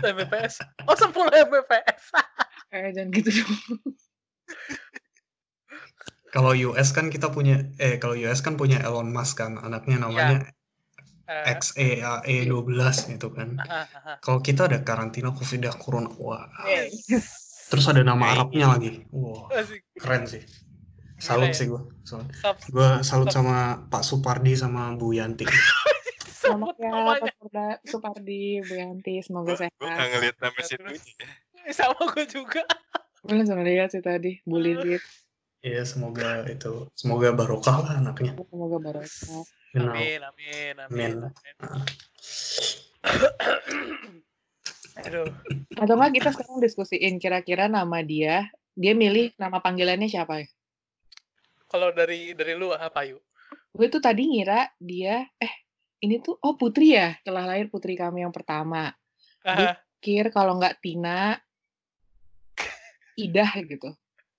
Mbps. Oh 10 Mbps.
Eh, jangan gitu dong.
Kalau US kan kita punya eh kalau US kan punya Elon Musk kan, anaknya namanya
Eh,
XEAE12 gitu kan.
aha, aha.
Kalau kita ada karantina Covid Corona, wah.
Yes.
Terus ada nama
Kayaknya.
Arabnya lagi. Wah,
Asik.
keren sih. Salut sih gua. Salut.
Sab-
Gua salut sama Pak Supardi sama Bu Yanti.
Selamat ya. Pak Supardi, Bu Yanti, semoga
Gue
sehat.
gak ngeliat nama
Ya, terus. Sama gue juga.
Gue langsung lihat sih tadi, Bu Lilit.
Iya, semoga itu semoga barokah lah anaknya.
Semoga barokah.
Amin, amin, amin.
Amin.
amin. Aduh.
Atau enggak kita sekarang diskusiin kira-kira nama dia, dia milih nama panggilannya siapa ya?
Kalau dari dari lu apa yuk?
Gue tuh tadi ngira dia, eh ini tuh, oh Putri ya, telah lahir putri kami yang pertama.
Ah,
Pikir kalau nggak Tina, Idah gitu.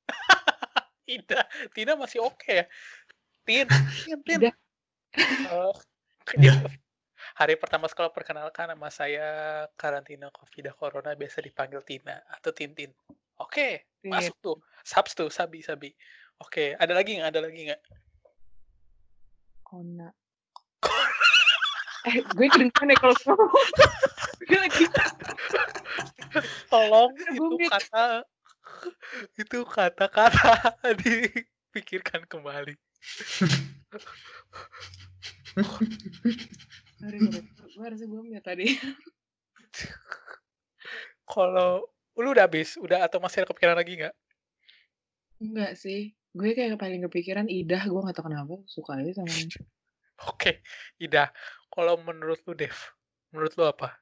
Ida, Tina masih oke ya. Tin, Tin, Tin.
Ida.
Eh,
Ida.
hari pertama sekolah perkenalkan nama saya karantina covid corona biasa dipanggil Tina atau Tintin. Oke,
Tin.
masuk tuh. Sabs tuh, sabi sabi. Oke, ada lagi nggak? Ada lagi nggak?
Kona. eh, gue kedengeran ya kalau ngomong. Gue lagi
Tolong itu kata itu kata-kata dipikirkan kembali.
Sorry. Gue harusnya belum ya tadi.
Kalau lu udah habis, udah atau masih ada kepikiran lagi nggak?
Enggak sih. Gue kayak paling kepikiran Idah, gue gak tau kenapa. Suka aja sama.
Oke, Ida. Kalau menurut lu, Dev, menurut lu apa?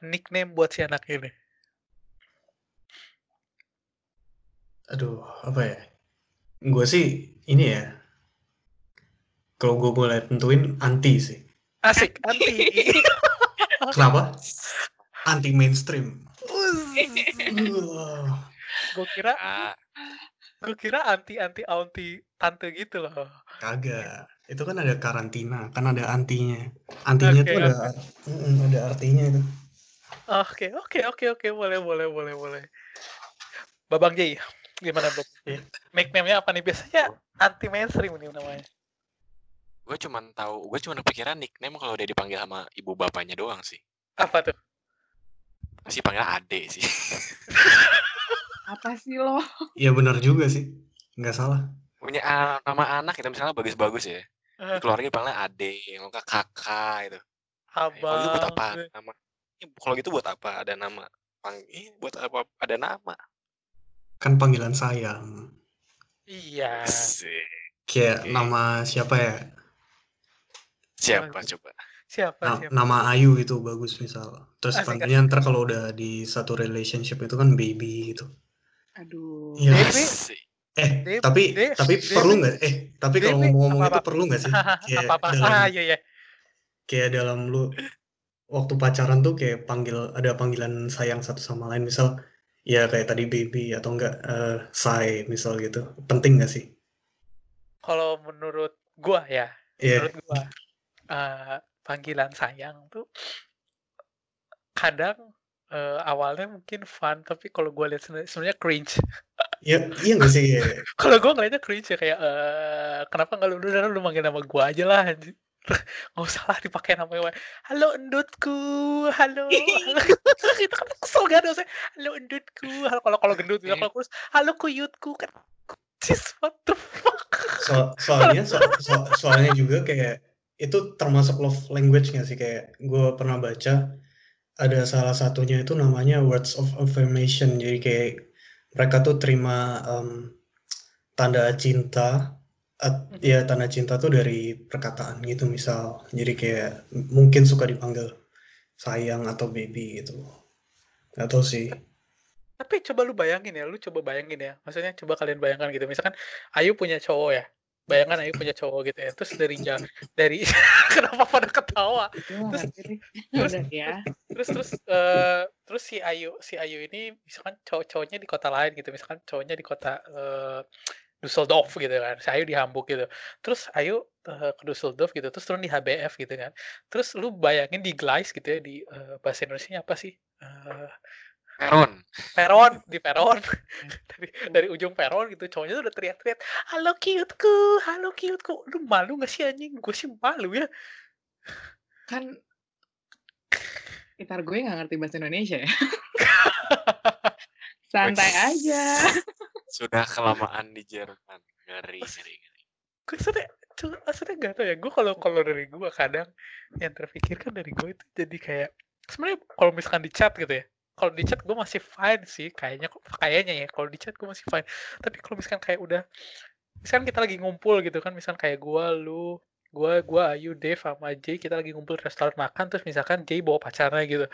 Nickname buat si anak ini.
Aduh, apa ya? Gue sih ini ya. Kalau gue boleh tentuin anti sih.
Asik, anti.
Kenapa? Anti mainstream. Uh,
gue kira,
Ah,
gue kira anti anti anti tante gitu loh.
kagak. Itu kan ada karantina, kan ada antinya. Antinya
Oke,
tuh ada Mm, ada artinya itu.
Oke, oke, oke, oke, boleh, boleh, boleh, boleh. Babang Jay, gimana Bob?
Iya.
Nickname-nya apa nih? Biasanya anti mainstream nih namanya.
gue cuman tahu, gue cuman kepikiran nickname kalau udah dipanggil sama ibu bapaknya doang sih.
Apa tuh?
Pasti panggil Ade sih.
Apa sih lo?
Iya benar juga sih. Nggak salah.
Punya a- nama anak itu misalnya bagus-bagus ya.
Eh,
keluarga panggilnya Ade, yang enggak kakak gitu. Kalau itu buat apa?
Abang.
Nama. Kalau gitu buat apa? Ada nama. Pang, buat apa? Ada nama.
Kan panggilan sayang.
Iya.
Kayak
Oke.
nama siapa ya?
Siapa
Apa?
coba?
Siapa?
Na-
siapa?
nama Ayu itu bagus misal. Terus
Asik,
panggilnya ntar kalau udah di satu relationship itu kan baby gitu.
Aduh.
Iya.
Baby?
Asik.
Eh, tapi tapi perlu nggak? Eh, tapi kalau ngomong-ngomong itu perlu nggak sih? Kayak
Apa-apa?
dalam
Ah, iya, iya.
kayak dalam lu waktu pacaran tuh kayak panggil ada panggilan sayang satu sama lain misal ya kayak tadi baby atau enggak eh say misal gitu. Penting nggak sih?
Kalau menurut gua ya,
Iya.
menurut gua eh, panggilan sayang tuh kadang eh, awalnya mungkin fun, tapi kalau gua lihat sendiri- sebenarnya cringe.
Iya, iya nggak sih?
Kalau gua ngeliatnya cringe ya kayak eh, kenapa nggak lu udah lu manggil nama gua aja lah nggak usah lah dipakai namanya halo endutku halo, halo. itu kan kesel gak dosanya halo endutku halo kalau kalau gendut gitu kalau kurus halo kuyutku kan Cis, what the fuck
So- soalnya so- so- soalnya juga kayak itu termasuk love language nggak sih kayak gue pernah baca ada salah satunya itu namanya words of affirmation jadi kayak mereka tuh terima em, tanda cinta at-
Mhm.
ya tanda cinta tuh dari perkataan gitu misal jadi kayak mungkin suka dipanggil sayang atau baby gitu nggak tahu sih
Tapi coba lu bayangin ya, lu coba bayangin ya. Maksudnya coba kalian bayangkan gitu. Misalkan Ayu punya cowok ya. Bayangkan Ayu punya cowok gitu ya. Terus dari jauh dari kenapa pada ketawa?
Lah
Terus- terus-
ya.
Terus terus eh, terus si Ayu si Ayu ini misalkan cowok-cowoknya di kota lain gitu. Misalkan cowoknya di kota eh, Düsseldorf gitu kan. Si Ayu di Hamburg gitu. Terus Ayu eh, ke Düsseldorf gitu. Terus turun di HBF gitu kan. Terus lu bayangin di Gleis gitu ya di eh, bahasa Indonesia apa sih? Eh,
Peron.
peron di peron dari dari ujung peron gitu cowoknya tuh udah teriak-teriak halo cuteku halo cuteku lu malu gak sih anjing gue sih malu ya
Kan Gitar gue nggak ngerti bahasa Indonesia ya. Santai aja.
Sudah kelamaan di Jerman. Ngeri, ngeri, ngeri.
gue cu- maksudnya gak tau ya gue kalau kalau dari gue kadang yang terpikirkan dari gue itu jadi kayak sebenarnya kalau misalkan di chat gitu ya kalau di chat gue masih fine sih kayaknya kayaknya ya kalau di chat gue masih fine tapi kalau misalkan kayak udah misalkan kita lagi ngumpul gitu kan misalkan kayak gue lu gue gue Ayu Dave sama Jay kita lagi ngumpul di restoran makan terus misalkan Jay bawa pacarnya gitu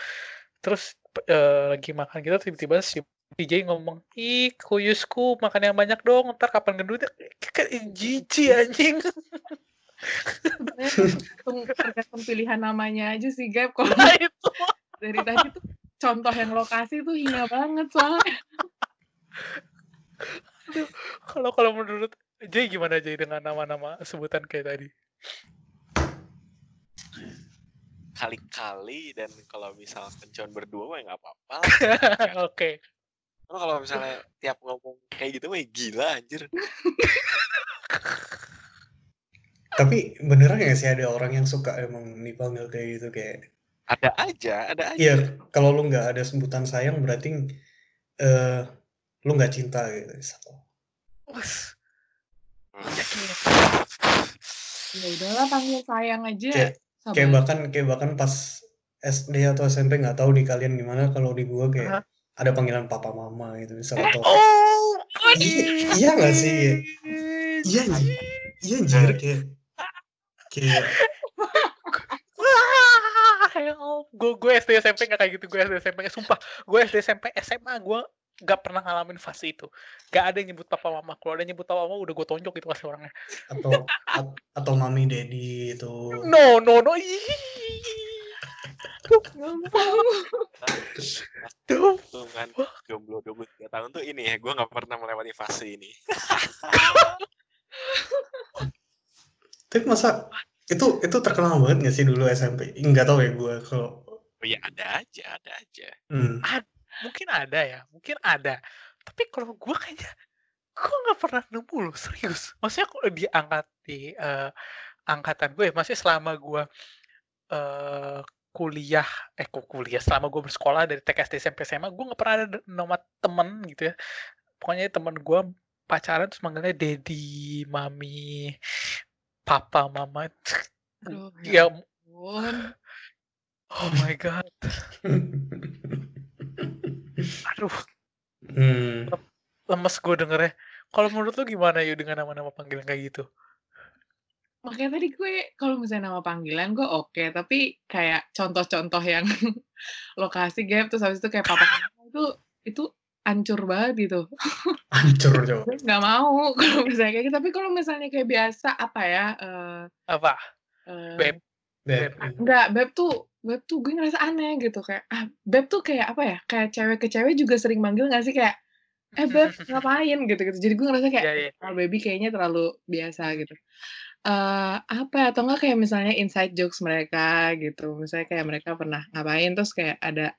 terus eh, lagi makan gitu tiba-tiba si DJ ngomong, ih kuyusku makan yang banyak dong, ntar kapan gendutnya? Jijik anjing.
Tergantung, pilihan namanya aja sih, Gap. Kalau
Nah itu.
dari tadi tuh contoh yang lokasi tuh hina banget soalnya.
Kalau kalau menurut Jay gimana Jay dengan nama-nama sebutan kayak tadi?
Kali-kali dan kalau misalkan cuma berdua mah ya nggak apa-apa.
Oke.
Karena kalau misalnya tiap ngomong kayak gitu mah ya gila anjir.
Tapi beneran nggak sih ada orang yang suka emang dipanggil kayak gitu kayak
Ada aja, ada aja.
Iya, kalau lu nggak ada sebutan sayang berarti eh lu nggak cinta gitu.
Wes.
Hmm.
Ya udahlah panggil sayang aja.
Kayak, kayak bahkan kayak bahkan pas SD atau SMP nggak tahu di kalian gimana kalau di gua kayak
Hah?
ada panggilan papa mama gitu misal atau
Oh.
Iya- iya nggak sih? Iya iya anjir kayak kayak
Gue gue SD SMP gak kayak gitu. Gue SD SMP sumpah. Gue SD SMP SMA gue gak pernah ngalamin fase itu. Gak ada yang nyebut papa mama. Kalau ada yang nyebut papa mama udah gue tonjok itu pasti orangnya.
Atau at- atau mami daddy itu.
No no no.
Kan jomblo 23 tahun tuh ini ya, gue nggak pernah melewati fase ini.
tapi masa itu itu terkenal banget nggak sih dulu SMP nggak tahu ya gua kalau
Oh ya ada aja, ada aja.
hmm.
mungkin ada ya mungkin ada. Tapi kalau gue kayaknya gue nggak pernah nemu loh serius. Maksudnya kalau di angkat di eh, angkatan gue ya maksudnya selama gue eh kuliah eh kok kuliah? Selama gue bersekolah dari TK SD SMP SMA gue nggak pernah ada nama temen gitu ya. Pokoknya temen gue pacaran terus manggilnya daddy mami papa mama
Aduh,
ya
ampun.
oh my god. Aduh.
Hmm.
lemes gue dengernya. Kalau menurut lu gimana yuk dengan nama-nama panggilan kayak gitu?
Makanya tadi gue kalau misalnya nama panggilan gue oke, tapi kayak contoh-contoh yang lokasi gap terus habis itu kayak papa mama itu itu ancur banget gitu.
hancur coba
nggak mau kalau misalnya kayak gitu. Tapi kalau misalnya kayak biasa apa ya? eh
apa
eh,
Beb.
Beb.
Enggak, beb tuh beb tuh gue ngerasa aneh gitu kayak ah beb tuh kayak apa ya? Kayak cewek ke cewek juga sering manggil gak sih kayak eh beb ngapain gitu gitu. Jadi gue ngerasa kayak
Iya, iya.
kalau baby kayaknya terlalu biasa gitu. eh apa ya, atau enggak kayak misalnya inside jokes mereka gitu. Misalnya kayak mereka pernah ngapain terus kayak ada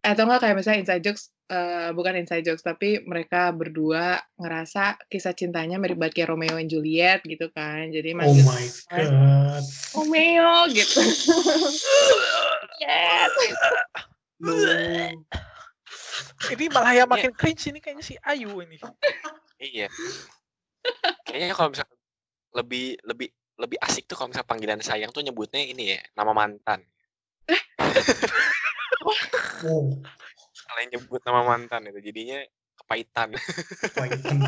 atau enggak kayak misalnya inside jokes eh, bukan inside jokes tapi mereka berdua ngerasa kisah cintanya mirip banget kayak Romeo and Juliet gitu kan. Jadi
oh
manggil
my god
Romeo gitu. yes.
no
ini malah yang makin cringe ini kayaknya si Ayu ini
Iya. Kayaknya kalau misalkan lebih lebih lebih asik tuh kalau misalnya panggilan sayang tuh nyebutnya ini ya, nama mantan.
oh
Kalau yang nyebut nama mantan itu jadinya kepahitan.
Python.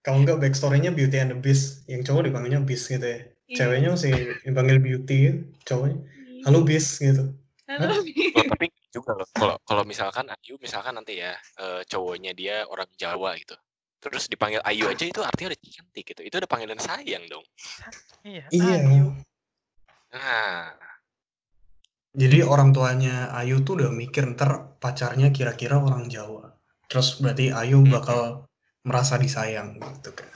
kalau enggak backstory-nya Beauty and the Beast yang cowok dipanggilnya Beast gitu ya ceweknya masih dipanggil Beauty cowoknya halo Beast gitu
Halo,
tapi juga loh kalau kalau misalkan Ayu misalkan nanti ya eh, cowoknya dia orang Jawa gitu. Terus dipanggil Ayu aja itu artinya udah cantik gitu. Itu udah panggilan sayang dong.
iya
iya
Ayu
Nah,
jadi orang tuanya Ayu tuh udah mikir ntar pacarnya kira-kira orang Jawa terus berarti Ayu
Hmm.
bakal merasa disayang gitu kan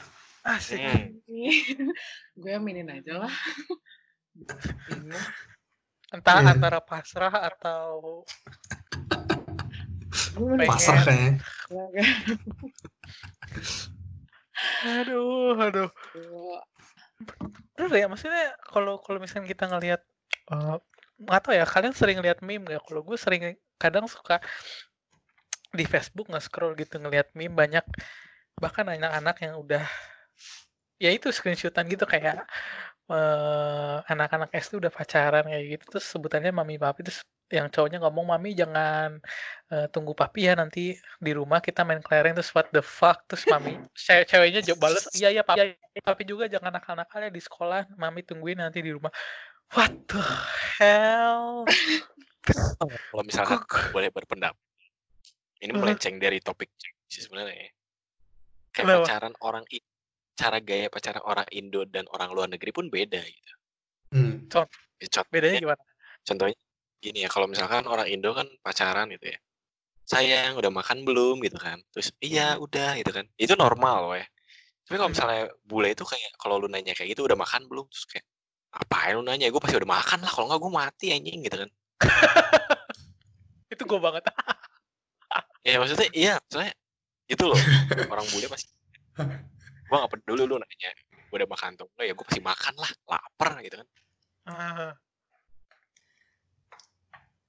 asik
hmm,
gue aminin aja lah.
entah
Iya.
antara pasrah atau?
Pasrah kayaknya.
Aduh aduh. Bener ya, maksudnya kalau kalau misalnya kita ngelihat, eee, nggak tahu ya, kalian sering lihat meme nggak? Kalau gue sering kadang suka di Facebook nge-scroll gitu ngelihat meme banyak bahkan anak-anak yang udah ya itu screenshot-an gitu kayak, eee, anak-anak SD udah pacaran kayak gitu, terus sebutannya mami papi, terus yang cowoknya ngomong, "Mami jangan, eee, tunggu papi ya, nanti di rumah kita main kelereng." Terus what the fuck, terus mami ce ceweknya jawab bales, "Iya iya papi papi juga jangan nakal-nakal ya di sekolah, mami tungguin nanti di rumah." What the hell?
Kalau misalkan
Kok
boleh berpendapat, ini melenceng dari topik sih sebenarnya ya. Kayak
Kenapa?
pacaran orang cara gaya pacaran orang Indo dan orang luar negeri pun beda gitu.
Hmm.
Ya
Bedanya
contohnya
gimana?
contohnya gini ya, kalau misalkan orang Indo kan pacaran gitu ya, "Sayang udah makan belum?" Gitu kan, terus, "Iya udah," gitu kan. Itu normal weh. Tapi kalau
Mhm.
misalnya bule itu kayak kalau lu nanya kayak gitu, "Udah makan belum?" Terus kayak, "Ngapain lu nanya? Gue pasti udah makan lah, kalau nggak gue mati anjing," gitu kan.
Itu gue banget.
Ya maksudnya iya, maksudnya itu loh, orang bule pasti gua nggak peduli lu nanya, "Gua udah makan atau enggak?" Ya gue pasti makan lah, lapar gitu kan.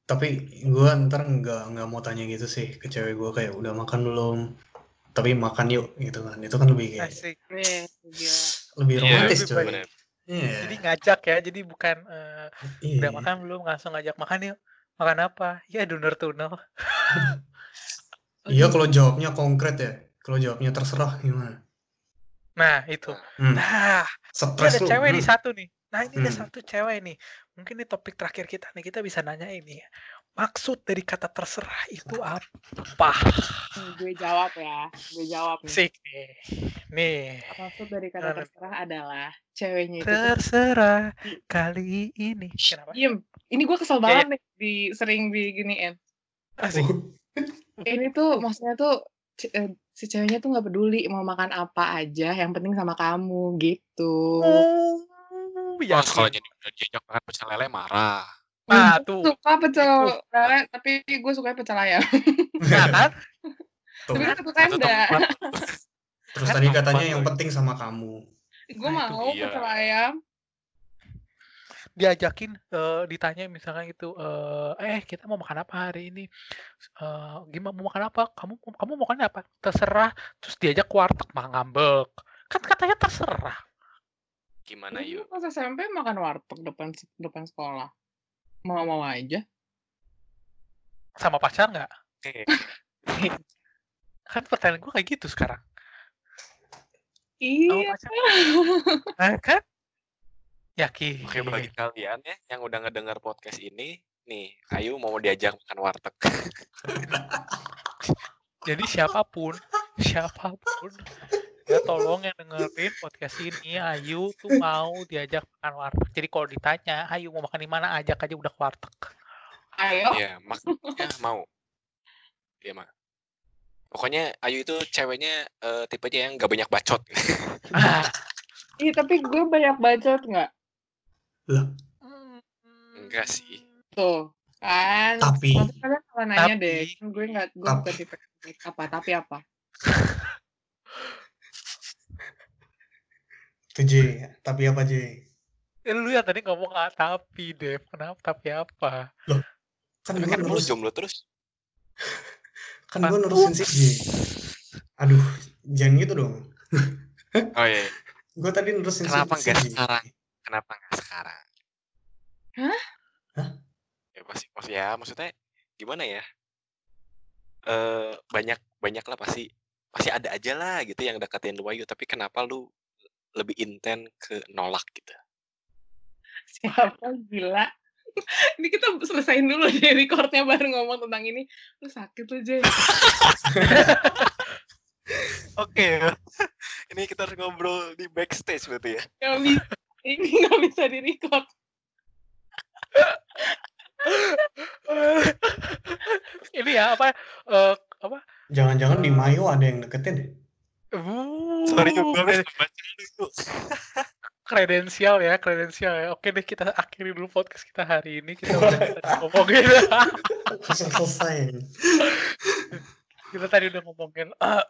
Tapi gue ntar nggak nggak mau tanya gitu sih ke cewek gue kayak udah makan belum? Tapi makan yuk gitu kan. Itu kan lebih kayak
Asik.
Lebih
Iya,
romantis
lebih
coy. Iya.
Jadi ngajak ya, jadi bukan, eee,
Iya.
"Udah makan belum?" Langsung ngajak, "Makan yuk." "Makan apa?" "Ya donor tuna."
Iya kalau jawabnya konkret ya. Kalau jawabnya terserah gimana?
Nah itu.
Hmm.
Nah,
Stres
ada
lu.
cewek
Hmm.
satu nih. Nah ini ada
Hmm.
satu cewek nih. Mungkin ini topik terakhir kita nih, kita bisa nanya ini. Maksud dari kata terserah itu apa?
Nih, gue jawab ya. Gue jawab nih.
Asik nih. Nih.
Maksud dari kata terserah adalah ceweknya itu tuh
Terserah kali ini. Kenapa?
diem. Ini gue kesel
Iya,
banget nih di sering diginiin.
Asik.
Oh,
Ini tuh maksudnya tuh eh, si ceweknya tuh nggak peduli mau makan apa aja, yang penting sama kamu gitu.
Oh,
Oh,
yakin.
kalau jadi diajak makan pecel lele marah.
Nah tuh.
suka pecel lele, tapi gue suka pecel ayam.
Nah kan?
tuh.
tapi kan satu tenda.
Terus
Kan
tadi katanya yang penting sama kamu.
Gue
Nah,
mau
Iya.
pecel ayam.
Diajakin, eee, ditanya misalkan gitu, eee, "Eh kita mau makan apa hari ini?" Eee, "Gimana mau makan apa? Kamu kamu makannya apa?" "Terserah." Terus diajak ke warteg malah ngambek. Kan katanya terserah.
Gimana yuk?
pas SMP makan warteg depan depan sekolah. Mau-mau aja.
Sama pacar nggak?
Oke.
Kan pertanyaan gue kayak gitu sekarang.
Iya.
pacar nah kan? Yakin.
Oke bagi kalian ya yang udah ngedengar podcast ini, nih Ayu mau diajak makan warteg.
Jadi siapa pun, siapa pun, ya tolong yang dengerin podcast ini, Ayu tuh mau diajak makan warteg. Jadi kalau ditanya, Ayu mau makan di mana, ajak aja udah ke warteg.
Ayo.
Iya, makanya mau. Iya mah. Pokoknya Ayu itu ceweknya eh, tipenya yang gak banyak bacot.
Ih, tapi gue banyak bacot nggak?
Enggak sih.
Tuh. Kan.
Tapi
kalian salah nanya deh.
Tapi-
Kan gue nggak, gue
Tapi-
bukan tipe apa, tapi apa?
Itu J, tapi apa J?
eh, lu ya tadi ngomong nggak tapi, Dev. Kenapa tapi apa?
Kan
Tapi
gue
kan lu jomblo terus.
kan gue nerusin si J. Aduh, jangan gitu dong.
Oh iya. iya.
Gue tadi nerusin si-
Kenapa
si
nggak
J.
sekarang? Kenapa nggak sekarang?
Hah?
Hah?
Ya pasti, maksud ya, maksudnya gimana ya? Eh banyak banyak lah pasti pasti ada aja lah gitu yang deketin lu Ayu tapi kenapa lu lebih inten ke nolak gitu
Siapa gila? Ini kita selesain dulu deh recordnya baru ngomong tentang ini. Lu sakit lu, Jay.
oke ini kita harus ngobrol di backstage berarti ya
Gak bisa. Ini gak bisa di record.
Ini ya apa? eh apa?
Jangan-jangan di Mayo ada yang deketin ya?
Uh,
sorry gue harus baca dulu
kredensial ya, kredensial ya. Oke deh kita akhiri dulu podcast kita hari ini. Kita udah tadi ngomongin
Selesai.
kita tadi udah ngomongin uh,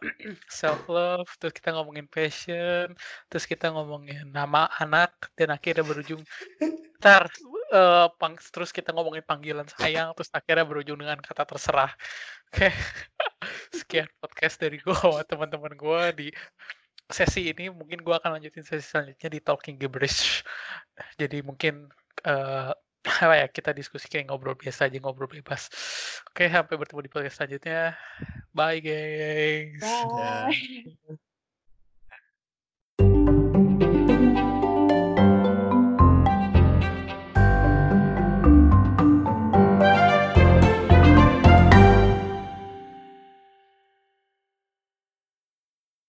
self love, terus kita ngomongin passion, terus kita ngomongin nama anak dan akhirnya berujung ntar eh, pang, terus kita ngomongin panggilan sayang, terus akhirnya berujung dengan kata terserah. Oke. Sekian podcast dari gue sama teman-teman gue di sesi ini. Mungkin gue akan lanjutin sesi selanjutnya di talking gibberish. Jadi mungkin eh apa ya kita diskusi kayak ngobrol biasa aja ngobrol bebas. Oke sampai bertemu di podcast selanjutnya. Bye guys.
Bye.
Ya.